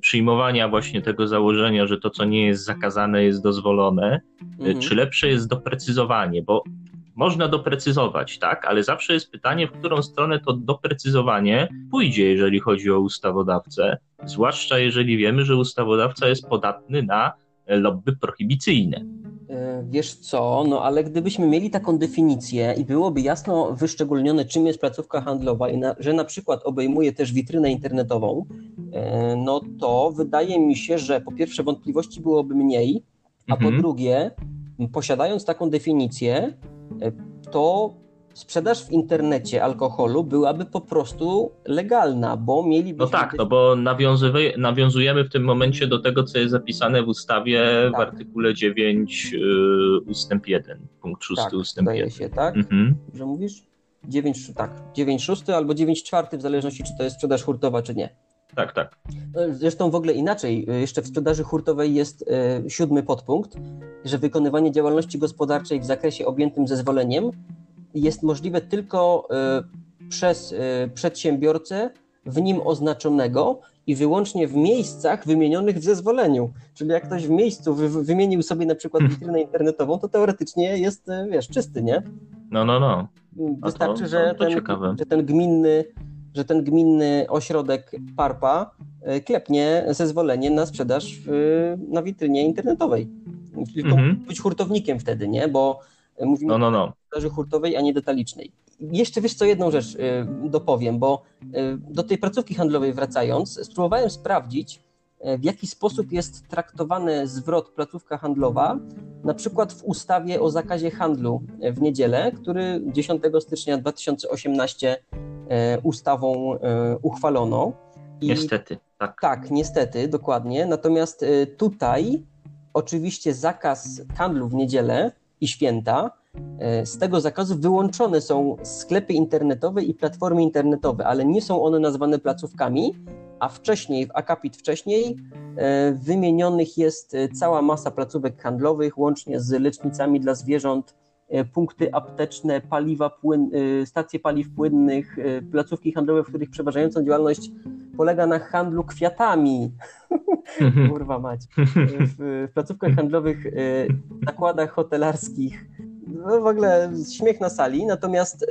przyjmowania właśnie tego założenia, że to, co nie jest zakazane, jest dozwolone, e, mhm. czy lepsze jest doprecyzowanie, bo można doprecyzować, tak, ale zawsze jest pytanie, w którą stronę to doprecyzowanie pójdzie, jeżeli chodzi o ustawodawcę, zwłaszcza jeżeli wiemy, że ustawodawca jest podatny na lobby prohibicyjne. E, wiesz co, no ale gdybyśmy mieli taką definicję i byłoby jasno wyszczególnione, czym jest placówka handlowa i na, że na przykład obejmuje też witrynę internetową, e, no to wydaje mi się, że po pierwsze wątpliwości byłoby mniej, a mhm. po drugie, posiadając taką definicję, e, to sprzedaż w internecie alkoholu byłaby po prostu legalna, bo mielibyśmy... No tak, no bo nawiązujemy w tym momencie do tego, co jest zapisane w ustawie tak. w artykule 9 yy, ustęp 1, punkt 6 tak, ustęp 1. się, tak? Mhm. Że mówisz? 9, tak, 9 6 albo 9 4 w zależności, czy to jest sprzedaż hurtowa, czy nie. Tak, tak. Zresztą w ogóle inaczej, jeszcze w sprzedaży hurtowej jest y, siódmy podpunkt, że wykonywanie działalności gospodarczej w zakresie objętym zezwoleniem jest możliwe tylko y, przez y, przedsiębiorcę w nim oznaczonego i wyłącznie w miejscach wymienionych w zezwoleniu. Czyli jak ktoś w miejscu wy, wymienił sobie na przykład hmm. witrynę internetową, to teoretycznie jest, y, wiesz, czysty, nie? No, no, no. Wystarczy, to, że, to ten, że ten gminny że ten gminny ośrodek PARPA klepnie zezwolenie na sprzedaż na witrynie internetowej. Tylko mhm. być hurtownikiem wtedy, nie? Bo Mówimy no, no, no. o sprzedaży hurtowej, a nie detalicznej. Jeszcze wiesz co, jedną rzecz y, dopowiem, bo y, do tej placówki handlowej wracając, spróbowałem sprawdzić, w jaki sposób jest traktowany zwrot placówka handlowa, na przykład w ustawie o zakazie handlu w niedzielę, który 10 stycznia 2018 ustawą uchwalono. I niestety, tak. Tak, niestety, dokładnie. Natomiast tutaj oczywiście zakaz handlu w niedzielę i święta. E, z tego zakazu wyłączone są sklepy internetowe i platformy internetowe, ale nie są one nazwane placówkami, a wcześniej, w akapit wcześniej, e, wymienionych jest e, cała masa placówek handlowych, łącznie z lecznicami dla zwierząt, punkty apteczne, paliwa płyn, stacje paliw płynnych, placówki handlowe, w których przeważającą działalność polega na handlu kwiatami. Mhm. Kurwa mać. W, w placówkach handlowych, zakładach hotelarskich. No w ogóle śmiech na sali, natomiast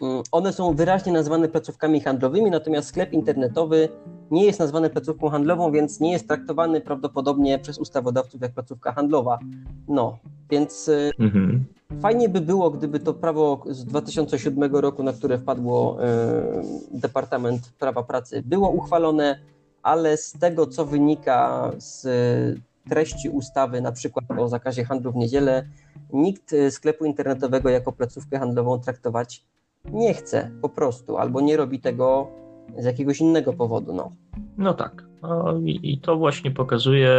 mm, one są wyraźnie nazwane placówkami handlowymi, natomiast sklep internetowy nie jest nazwany placówką handlową, więc nie jest traktowany prawdopodobnie przez ustawodawców jak placówka handlowa. No, więc mhm. Fajnie by było, gdyby to prawo z 2007 roku, na które wpadło e, Departament Prawa Pracy, było uchwalone, ale z tego, co wynika z treści ustawy, na przykład o zakazie handlu w niedzielę, nikt sklepu internetowego jako placówkę handlową traktować nie chce po prostu, albo nie robi tego z jakiegoś innego powodu. No, no tak. No i, i to właśnie pokazuje,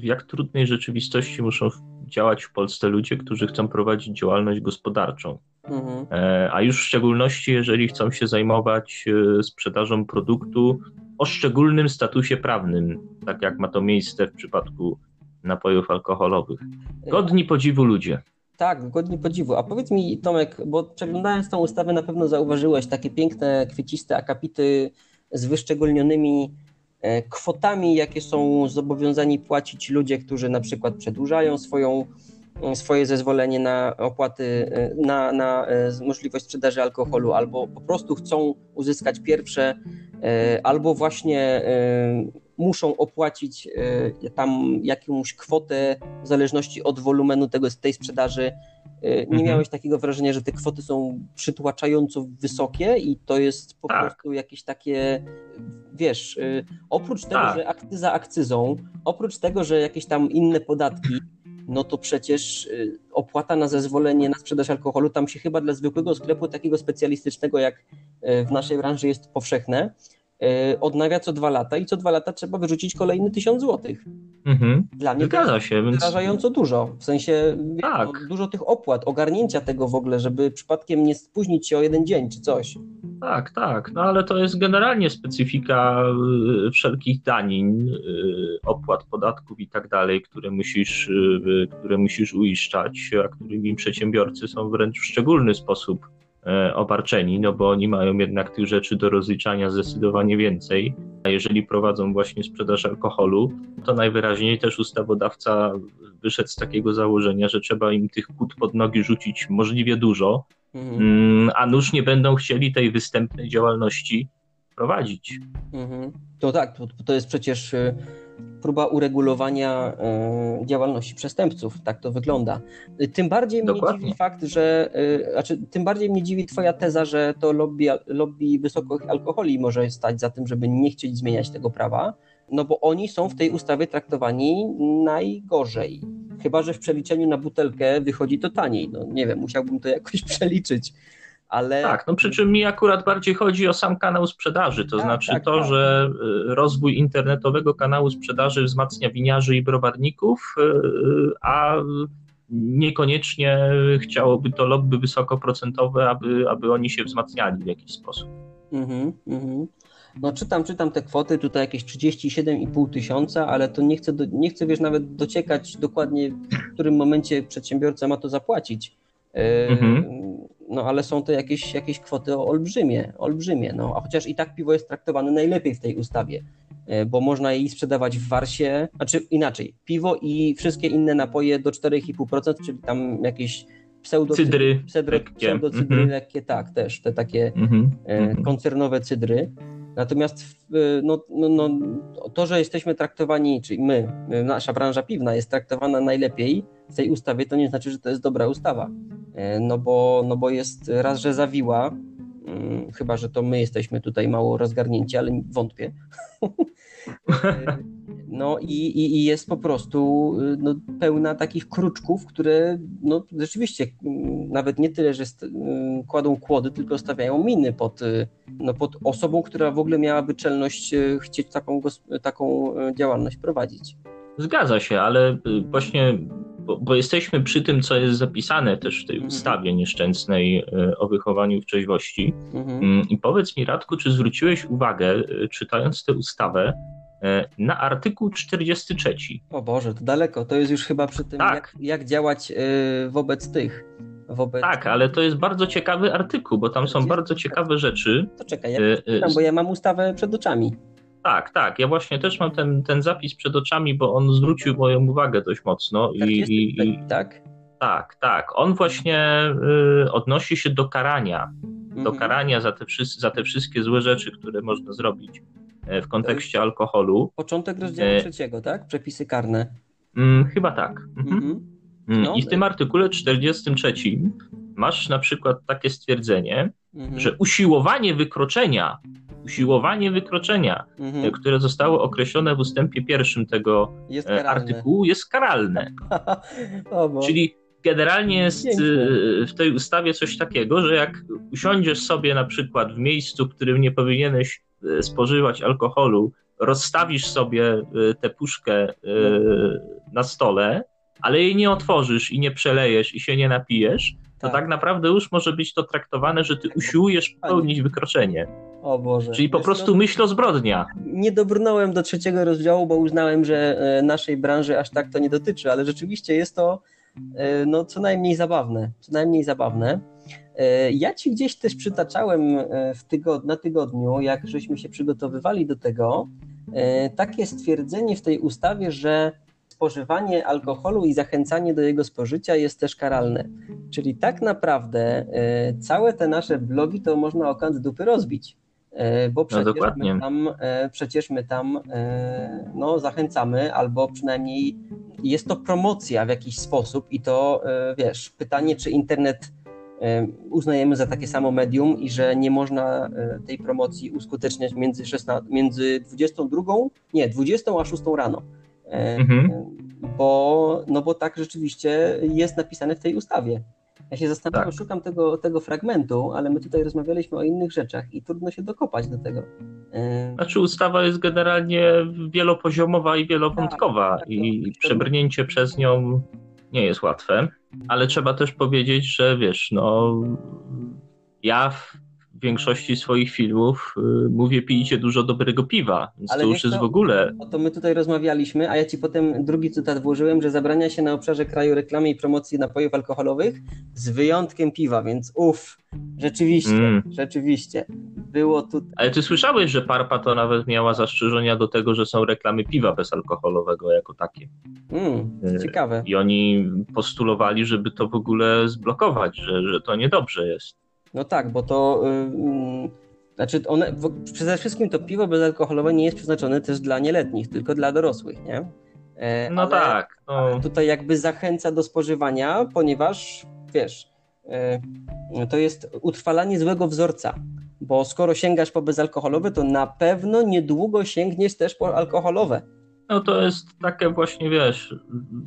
w jak trudnej rzeczywistości muszą działać w Polsce ludzie, którzy chcą prowadzić działalność gospodarczą. Mhm. E, a już w szczególności, jeżeli chcą się zajmować e, sprzedażą produktu o szczególnym statusie prawnym, tak jak ma to miejsce w przypadku napojów alkoholowych. Godni podziwu ludzie. Tak, godni podziwu. A powiedz mi, Tomek, bo przeglądając tą ustawę, na pewno zauważyłeś takie piękne, kwieciste akapity z wyszczególnionymi E, kwotami, jakie są zobowiązani płacić ludzie, którzy na przykład przedłużają swoją, e, swoje zezwolenie na opłaty, e, na, na możliwość sprzedaży alkoholu, albo po prostu chcą uzyskać pierwsze, albo właśnie muszą opłacić tam jakąś kwotę w zależności od wolumenu tego, tej sprzedaży. Nie mhm. miałeś takiego wrażenia, że te kwoty są przytłaczająco wysokie i to jest po tak. prostu jakieś takie wiesz, y, oprócz tego, tak. że akcyza akcyzą, oprócz tego, że jakieś tam inne podatki, no to przecież opłata na zezwolenie na sprzedaż alkoholu tam się chyba dla zwykłego sklepu takiego specjalistycznego jak w naszej branży jest powszechne, E, odnawia co dwa lata i co dwa lata trzeba wyrzucić kolejny tysiąc złotych. Mhm. Dla mnie Zgadza to się, więc... wrażająco dużo. W sensie tak. no, dużo tych opłat, ogarnięcia tego w ogóle, żeby przypadkiem nie spóźnić się o jeden dzień czy coś. Tak, tak. No ale to jest generalnie specyfika y, wszelkich danin, y, opłat, podatków i tak dalej, które musisz, y, które musisz uiszczać, a którymi przedsiębiorcy są wręcz w szczególny sposób E, obarczeni, no bo oni mają jednak tych rzeczy do rozliczania zdecydowanie więcej. A jeżeli prowadzą właśnie sprzedaż alkoholu, to najwyraźniej też ustawodawca wyszedł z takiego założenia, że trzeba im tych kłód pod nogi rzucić możliwie dużo, mhm. Mm, a nuż nie będą chcieli tej występnej działalności prowadzić. Mhm. To tak, to, to jest przecież y, próba uregulowania e, działalności przestępców. Tak to wygląda. Tym bardziej Dokładnie. mnie dziwi fakt, że, e, znaczy, tym bardziej mnie dziwi twoja teza, że to lobby, lobby wysokich alkoholi może stać za tym, żeby nie chcieć zmieniać tego prawa, no bo oni są w tej ustawie traktowani najgorzej. Chyba, że w przeliczeniu na butelkę wychodzi to taniej. No nie wiem, musiałbym to jakoś przeliczyć ale... Tak, no przy czym mi akurat bardziej chodzi o sam kanał sprzedaży, to tak, znaczy tak, to, tak. że y, rozwój internetowego kanału sprzedaży wzmacnia winiarzy i browarników, y, a niekoniecznie chciałoby to lobby wysokoprocentowe, aby, aby oni się wzmacniali w jakiś sposób. Mhm, mhm. No czytam, czytam te kwoty, tutaj jakieś 37,5 tysiąca, ale to nie chcę, do, nie chcę wiesz, nawet dociekać dokładnie, w którym momencie przedsiębiorca ma to zapłacić. Mhm. No ale są to jakieś, jakieś kwoty olbrzymie, olbrzymie. No, a chociaż i tak piwo jest traktowane najlepiej w tej ustawie, e, bo można jej sprzedawać w warsie, znaczy inaczej, piwo i wszystkie inne napoje do 4,5%, czyli tam jakieś pseudocydry, pseudo, pseudocydry mhm. lekkie, tak, też te takie mhm. E, koncernowe cydry. Natomiast no, no, no, to, że jesteśmy traktowani, czyli my, nasza branża piwna jest traktowana najlepiej w tej ustawie, to nie znaczy, że to jest dobra ustawa. E, no bo, no bo jest raz, że zawiła, mm, chyba, że to my jesteśmy tutaj mało rozgarnięci, ale wątpię. E, no i, i, i, jest po prostu no, pełna takich kruczków, które no, rzeczywiście mm, nawet nie tyle, że mm, kładą kłody, tylko stawiają miny pod, no, pod osobą, która w ogóle miałaby czelność chcieć taką, taką działalność prowadzić. Zgadza się, ale właśnie bo, bo, jesteśmy przy tym, co jest zapisane też w tej mhm. ustawie nieszczęsnej e, o wychowaniu w trzeźwości. Mhm. Mm, I powiedz mi, Radku, czy zwróciłeś uwagę, e, czytając tę ustawę, e, na artykuł 43. O Boże, to daleko. To jest już chyba przy tym, tak. jak, jak działać wobec tych. Wobec... Tak, ale to jest bardzo ciekawy artykuł, bo tam są bardzo ciekawe rzeczy. To czekaj, ja czytam, bo ja mam ustawę przed oczami. Tak, tak. Ja właśnie też mam ten, ten zapis przed oczami, bo on zwrócił moją uwagę dość mocno. I, i, i tak? Tak, tak. On właśnie y, odnosi się do karania. Do mhm. karania za te, za te wszystkie złe rzeczy, które można zrobić e, w kontekście alkoholu. Początek rozdziału e... trzeciego, tak? Przepisy karne. Mm, chyba tak. Mhm. Mhm. Mm, no, I w tym artykule 43 masz na przykład takie stwierdzenie, mhm. że usiłowanie wykroczenia usiłowanie wykroczenia, mhm. E, które zostało określone w ustępie pierwszym tego jest e, artykułu, jest karalne. Czyli generalnie jest Piękne. w tej ustawie coś takiego, że jak usiądziesz sobie na przykład w miejscu, w którym nie powinieneś e, spożywać alkoholu, rozstawisz sobie tę puszkę na stole, ale jej nie otworzysz i nie przelejesz i się nie napijesz, to tak. tak naprawdę już może być to traktowane, że ty usiłujesz popełnić wykroczenie. O Boże. Czyli po prostu no, myśl o zbrodnia. Nie dobrnąłem do trzeciego rozdziału, bo uznałem, że e, naszej branży aż tak to nie dotyczy, ale rzeczywiście jest to e, no, co najmniej zabawne. Co najmniej zabawne. E, ja ci gdzieś też przytaczałem w tygod na tygodniu, jak żeśmy się przygotowywali do tego, takie stwierdzenie w tej ustawie, że spożywanie alkoholu i zachęcanie do jego spożycia jest też karalne. Czyli tak naprawdę całe te nasze blogi to można o kant dupy rozbić. E, bo no, przecież, no my tam, e, przecież my tam e, no, zachęcamy, albo przynajmniej jest to promocja w jakiś sposób i to wiesz, pytanie, czy internet uznajemy za takie samo medium i że nie można tej promocji uskuteczniać między, 16, między 22, nie, 20 a 6 rano. Mhm. Bo, no bo tak rzeczywiście jest napisane w tej ustawie. Ja się zastanawiam, tak. szukam tego, tego fragmentu, ale my tutaj rozmawialiśmy o innych rzeczach i trudno się dokopać do tego. Znaczy ustawa jest generalnie wielopoziomowa i wielowątkowa tak, tak, i no, przebrnięcie przez nią nie jest łatwe, ale trzeba też powiedzieć, że wiesz, no ja w większości swoich filmów y, mówię pijcie dużo dobrego piwa, więc Ale to już jest w ogóle... O to my tutaj rozmawialiśmy, a ja ci potem drugi cytat włożyłem, że zabrania się na obszarze kraju reklamy i promocji napojów alkoholowych z wyjątkiem piwa, więc uff, rzeczywiście, mm. rzeczywiście. Było tutaj... Ale ty słyszałeś, że Parpa to nawet miała zastrzeżenia do tego, że są reklamy piwa bezalkoholowego jako takie. Mm, ciekawe. I oni postulowali, żeby to w ogóle zblokować, że, że to niedobrze jest. No tak, bo to y, mm, Znaczy, one, przede wszystkim to piwo bezalkoholowe nie jest przeznaczone też dla nieletnich, tylko dla dorosłych, nie? E, no ale, tak. No. Tutaj jakby zachęca do spożywania, ponieważ wiesz, e, to jest utrwalanie złego wzorca. Bo skoro sięgasz po bezalkoholowe, to na pewno niedługo sięgniesz też po alkoholowe. No to jest taka właśnie, wiesz,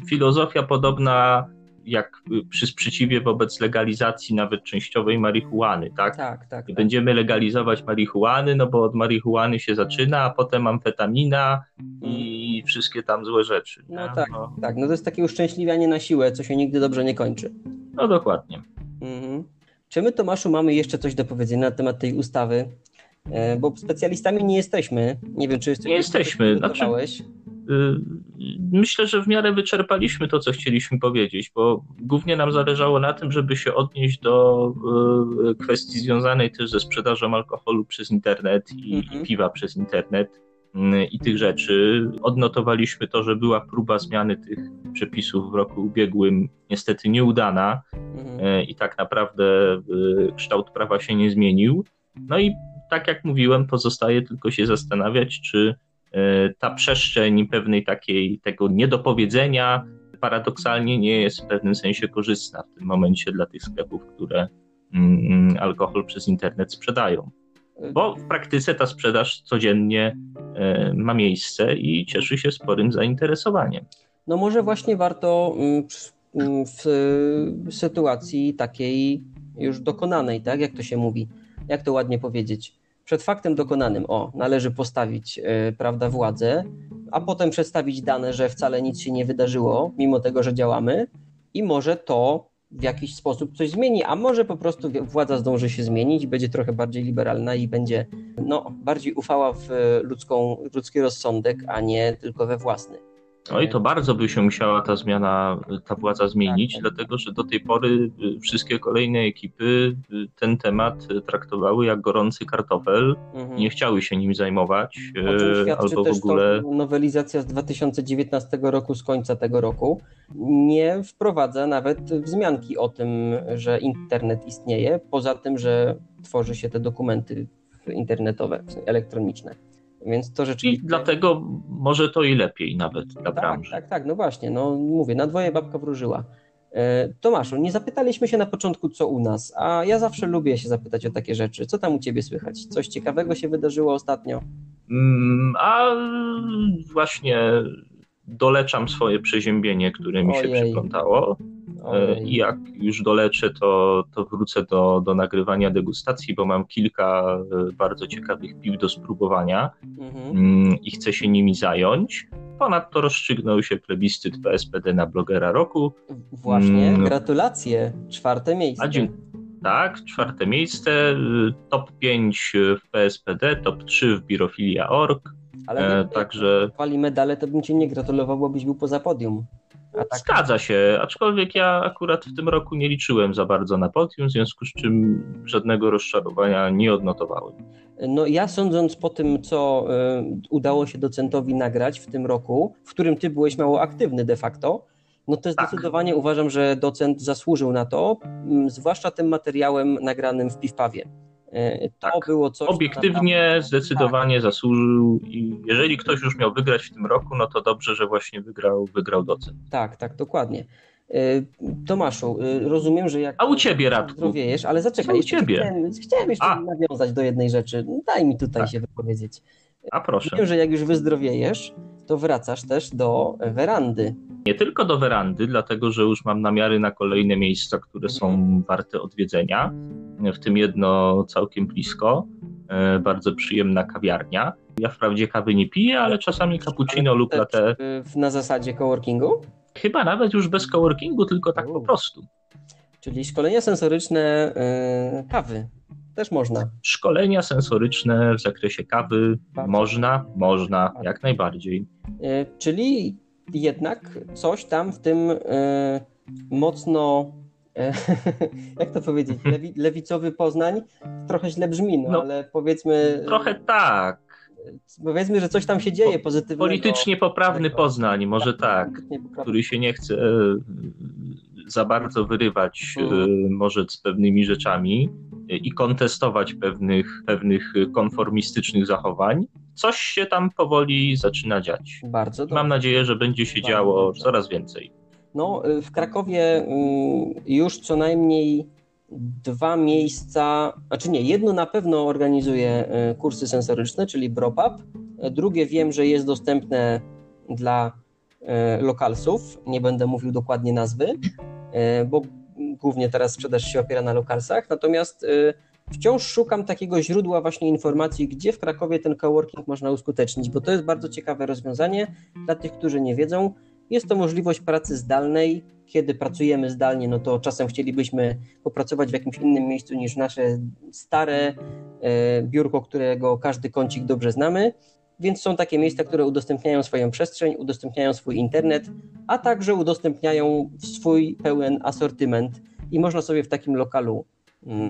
filozofia podobna jak przy sprzeciwie wobec legalizacji nawet częściowej marihuany, tak? Tak, tak. tak. Będziemy legalizować marihuany, no bo od marihuany się zaczyna, a potem amfetamina i mm. wszystkie tam złe rzeczy. No tak, no. tak. No to jest takie uszczęśliwianie na siłę, co się nigdy dobrze nie kończy. No dokładnie. Mhm. Czy my, Tomaszu, mamy jeszcze coś do powiedzenia na temat tej ustawy? E, bo specjalistami nie jesteśmy. Nie wiem, czy jesteśmy. Nie jesteśmy. Znaczy, Y, myślę, że w miarę wyczerpaliśmy to, co chcieliśmy powiedzieć, bo głównie nam zależało na tym, żeby się odnieść do y, kwestii związanej też ze sprzedażą alkoholu przez internet i, mhm. piwa przez internet y, i tych rzeczy. Odnotowaliśmy to, że była próba zmiany tych przepisów w roku ubiegłym, niestety nieudana mhm. i tak naprawdę kształt prawa się nie zmienił. No i tak jak mówiłem, pozostaje tylko się zastanawiać, czy ta przestrzeń pewnej takiej tego niedopowiedzenia paradoksalnie nie jest w pewnym sensie korzystna w tym momencie dla tych sklepów, które mm, alkohol przez internet sprzedają. Bo w praktyce ta sprzedaż codziennie e, ma miejsce i cieszy się sporym zainteresowaniem. No może właśnie warto mm, mm, w sytuacji takiej już dokonanej, tak jak to się mówi, jak to ładnie powiedzieć, przed faktem dokonanym, o, należy postawić, yy, prawda, władzę, a potem przedstawić dane, że wcale nic się nie wydarzyło, mimo tego, że działamy, i może to w jakiś sposób coś zmieni, a może po prostu władza zdąży się zmienić, będzie trochę bardziej liberalna i będzie no, bardziej ufała w ludzką, ludzki rozsądek, a nie tylko we własny. No i to bardzo by się musiała ta zmiana, ta władza zmienić, tak, tak. dlatego że do tej pory y, wszystkie kolejne ekipy y, ten temat traktowały jak gorący kartofel, mhm. nie chciały się nim zajmować. O czym y, świadczy albo też w ogóle... to nowelizacja z 2019 roku, z końca tego roku, nie wprowadza nawet wzmianki o tym, że internet istnieje, poza tym, że tworzy się te dokumenty internetowe, elektroniczne. Więc to rzeczywiście. I dlatego może to i lepiej nawet dla tak, branży. Tak, tak, no właśnie. No mówię, na dwoje babka wróżyła. E, Tomaszu, nie zapytaliśmy się na początku, co u nas, a ja zawsze lubię się zapytać o takie rzeczy. Co tam u ciebie słychać? Coś ciekawego się wydarzyło ostatnio? Mm, a właśnie doleczam swoje przeziębienie, które mi Ojej. się przyplątało. E, I jak już doleczę, to, to wrócę do, do nagrywania degustacji, bo mam kilka e, bardzo ciekawych piw do spróbowania mhm. Mm, i chcę się nimi zająć. Ponadto rozstrzygnął się plebiscyt PSPD na blogera roku. Właśnie, mm. gratulacje, czwarte miejsce. A, tak, czwarte miejsce, top 5 w PSPD, top 3 w birofilia.org. Ale e, także chwali medale, to bym ci nie gratulował, bo byś był poza podium. Tak... Zgadza się, aczkolwiek ja akurat w tym roku nie liczyłem za bardzo na podium, w związku z czym żadnego rozczarowania nie odnotowałem. No ja sądząc po tym, co y, udało się docentowi nagrać w tym roku, w którym ty byłeś mało aktywny de facto, no to tak. zdecydowanie uważam, że docent zasłużył na to, y, zwłaszcza tym materiałem nagranym w Piwpawie. E, to tak. było coś. Obiektywnie tam... zdecydowanie tak. zasłużył i jeżeli ktoś już miał wygrać w tym roku, no to dobrze, że właśnie wygrał, wygrał docent. Tak, tak, dokładnie. E, Tomaszu, e, rozumiem, że jak. A u ciebie, Radku? Zdrowiejesz, ale zaczekaj, u ciebie? Chciałem, chciałem jeszcze A. nawiązać do jednej rzeczy. Daj mi tutaj tak. się wypowiedzieć. A proszę. Wiem, że jak już wyzdrowiejesz, to wracasz też do werandy. Nie tylko do werandy, dlatego że już mam namiary na kolejne miejsca, które są warte odwiedzenia, w tym jedno całkiem blisko, e, bardzo przyjemna kawiarnia. Ja wprawdzie kawy nie piję, ale czasami cappuccino lub latte. Na zasadzie coworkingu? Chyba nawet już bez coworkingu, tylko tak po prostu. Czyli szkolenia sensoryczne yy, kawy też można. Szkolenia sensoryczne w zakresie kawy Bardzo. można, można, jak najbardziej. Yy, czyli jednak coś tam w tym e, mocno e, jak to powiedzieć, lewi, lewicowy Poznań trochę źle brzmi, no, no, ale powiedzmy... Trochę tak. Powiedzmy, że coś tam się dzieje pozytywnego. Politycznie poprawny Poznań, może tak, tak który się nie chce e, za bardzo wyrywać mhm. może z pewnymi rzeczami i kontestować pewnych, pewnych konformistycznych zachowań. Coś się tam powoli zaczyna dziać. Bardzo dobrze. Mam nadzieję, że będzie się Bardzo działo dobrze. coraz więcej. No, y, w Krakowie mm, już co najmniej dwa miejsca, znaczy nie, jedno na pewno organizuje y, kursy sensoryczne, czyli BROPAP. Drugie wiem, że jest dostępne dla y, lokalsów. Nie będę mówił dokładnie nazwy, bo głównie teraz sprzedaż się opiera na lokalsach. Natomiast wciąż szukam takiego źródła właśnie informacji, gdzie w Krakowie ten coworking można uskutecznić, bo to jest bardzo ciekawe rozwiązanie dla tych, którzy nie wiedzą. Jest to możliwość pracy zdalnej. Kiedy pracujemy zdalnie, no to czasem chcielibyśmy popracować w jakimś innym miejscu niż nasze stare e, biurko, którego każdy kącik dobrze znamy. Więc są takie miejsca, które udostępniają swoją przestrzeń, udostępniają swój internet, a także udostępniają swój pełen asortyment i można sobie w takim lokalu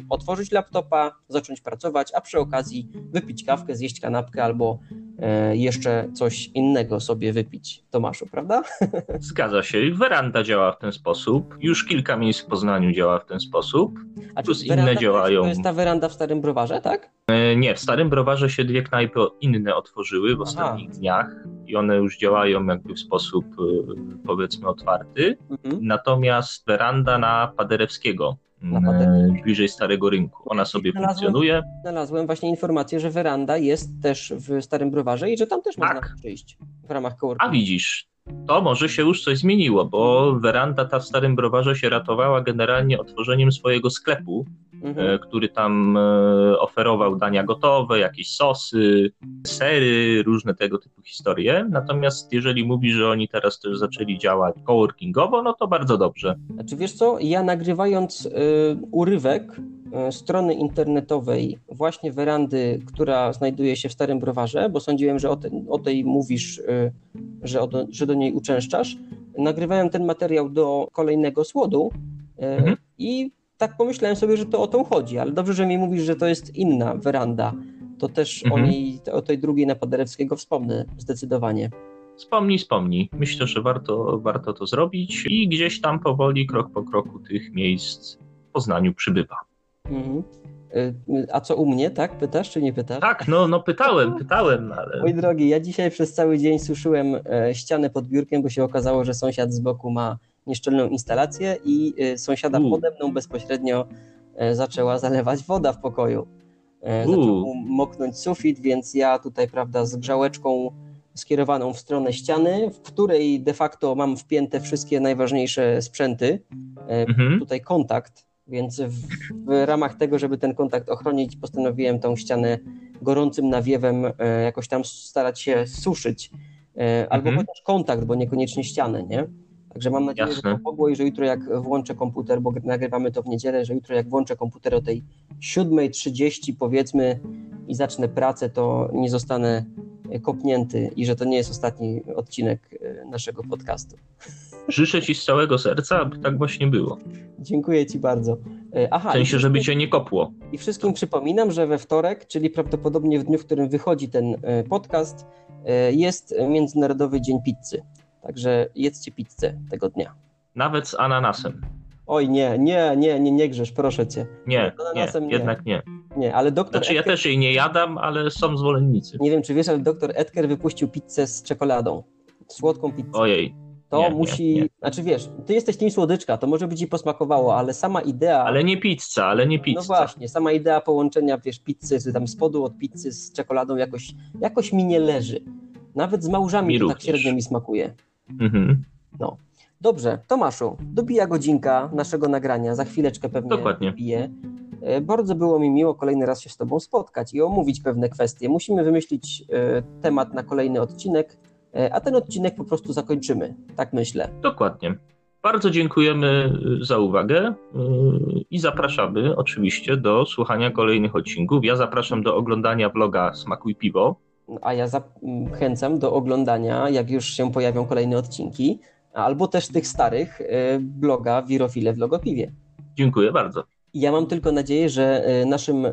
otworzyć laptopa, zacząć pracować, a przy okazji wypić kawkę, zjeść kanapkę albo e, jeszcze coś innego sobie wypić. Tomaszu, prawda? Zgadza się. Weranda działa w ten sposób. Już kilka miejsc w Poznaniu działa w ten sposób. A Plus inne działają. To jest ta weranda w Starym Browarze, tak? E, Nie, w Starym Browarze się dwie knajpy inne otworzyły w Aha. ostatnich dniach i one już działają jakby w sposób e, powiedzmy otwarty. Mhm. Natomiast weranda na Paderewskiego. Bliżej Starego Rynku, ona sobie Znalazłem- funkcjonuje. Znalazłem właśnie informację, że weranda jest też w Starym Browarze i że tam też Tak. można przyjść w ramach A coworkingu. widzisz, to może się już coś zmieniło, bo weranda ta w Starym Browarze się ratowała generalnie otworzeniem swojego sklepu, Mhm. e, który tam e, oferował dania gotowe, jakieś sosy, sery, różne tego typu historie. Natomiast jeżeli mówi, że oni teraz też zaczęli działać coworkingowo, no to bardzo dobrze. Znaczy wiesz co, ja nagrywając y, urywek strony internetowej właśnie werandy, która znajduje się w Starym Browarze, bo sądziłem, że o, te, o tej mówisz, że, o, do- że do niej uczęszczasz, nagrywałem ten materiał do kolejnego słodu Mhm. i tak pomyślałem sobie, że to o tą chodzi, ale dobrze, że mi mówisz, że to jest inna weranda. To też Mhm. o niej, o tej drugiej na Paderewskiego wspomnę zdecydowanie. Wspomnij, wspomnij. Myślę, że warto, warto to zrobić i gdzieś tam powoli, krok po kroku tych miejsc w Poznaniu przybywa. Mhm. Y, A co u mnie, tak? Pytasz czy nie pytasz? Tak, no, no pytałem, pytałem, ale Mój drogi, ja dzisiaj przez cały dzień suszyłem e, ścianę pod biurkiem, bo się okazało, że sąsiad z boku ma nieszczelną instalację i e, sąsiada U. pode mną bezpośrednio e, zaczęła zalewać woda w pokoju. U. Zaczął mu moknąć sufit, więc ja tutaj, prawda, z grzałeczką skierowaną w stronę ściany, w której de facto mam wpięte wszystkie najważniejsze sprzęty. Mhm. tutaj kontakt, więc w, w ramach tego, żeby ten kontakt ochronić, postanowiłem tą ścianę gorącym nawiewem jakoś tam starać się suszyć. Albo Mhm. chociaż kontakt, bo niekoniecznie ścianę, nie? Także mam nadzieję, Jasne. że to pomogło i że jutro jak włączę komputer, bo nagrywamy to w niedzielę, że jutro jak włączę komputer o tej 7.30 powiedzmy i zacznę pracę, to nie zostanę e, kopnięty i że to nie jest ostatni odcinek e, naszego podcastu. Życzę ci z całego serca, aby tak właśnie było. Dziękuję Ci bardzo. E, Aha, W sensie, żeby cię nie kopło. I wszystkim przypominam, że we wtorek, czyli prawdopodobnie w dniu, w którym wychodzi ten podcast, jest Międzynarodowy Dzień Pizzy. Także jedzcie pizzę tego dnia. Nawet z ananasem. Oj, nie, nie, nie, nie, nie grzesz, proszę cię. Nie, Z nie, ananasem nie. jednak nie. Nie, ale doktor Znaczy ja Edker, też jej nie jadam, ale są zwolennicy. nie wiem czy wiesz, ale doktor Edker wypuścił pizzę z czekoladą. Słodką pizzę. Ojej, To nie, nie, musi, nie. znaczy wiesz, ty jesteś team słodyczka, to może by ci posmakowało, ale sama idea... ale nie pizza, ale nie No pizza. właśnie, sama idea połączenia, wiesz, pizzy, czy tam spodu od pizzy z czekoladą jakoś, jakoś mi nie leży. Nawet z małżami Mi to tak średnio mi smakuje. Mhm. Dobrze, Tomaszu, dobija godzinka naszego nagrania, za chwileczkę pewnie Dokładnie. bije. E, Bardzo było mi miło kolejny raz się z Tobą spotkać i omówić pewne kwestie. Musimy wymyślić e, temat na kolejny odcinek, e, a ten odcinek po prostu zakończymy. Tak myślę. Dokładnie. Bardzo dziękujemy za uwagę i zapraszamy oczywiście do słuchania kolejnych odcinków. Ja zapraszam do oglądania vloga Smakuj Piwo. A ja zachęcam do oglądania, jak już się pojawią kolejne odcinki, albo też tych starych e, bloga Wirofile w Logopiwie. Dziękuję bardzo. Ja mam tylko nadzieję, że e, naszym e,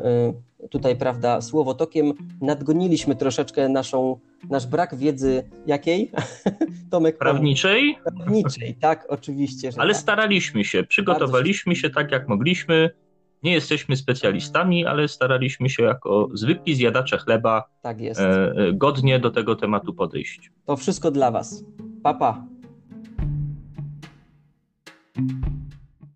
tutaj, prawda, słowotokiem nadgoniliśmy troszeczkę naszą, nasz brak wiedzy jakiej? Tomek. Prawniczej, Prawniczej, tak, oczywiście. Ale tak. staraliśmy się, przygotowaliśmy się tak jak mogliśmy. Nie jesteśmy specjalistami, ale staraliśmy się jako zwykli zjadacze chleba tak e, e, godnie do tego tematu podejść. To wszystko dla Was. Papa. Pa.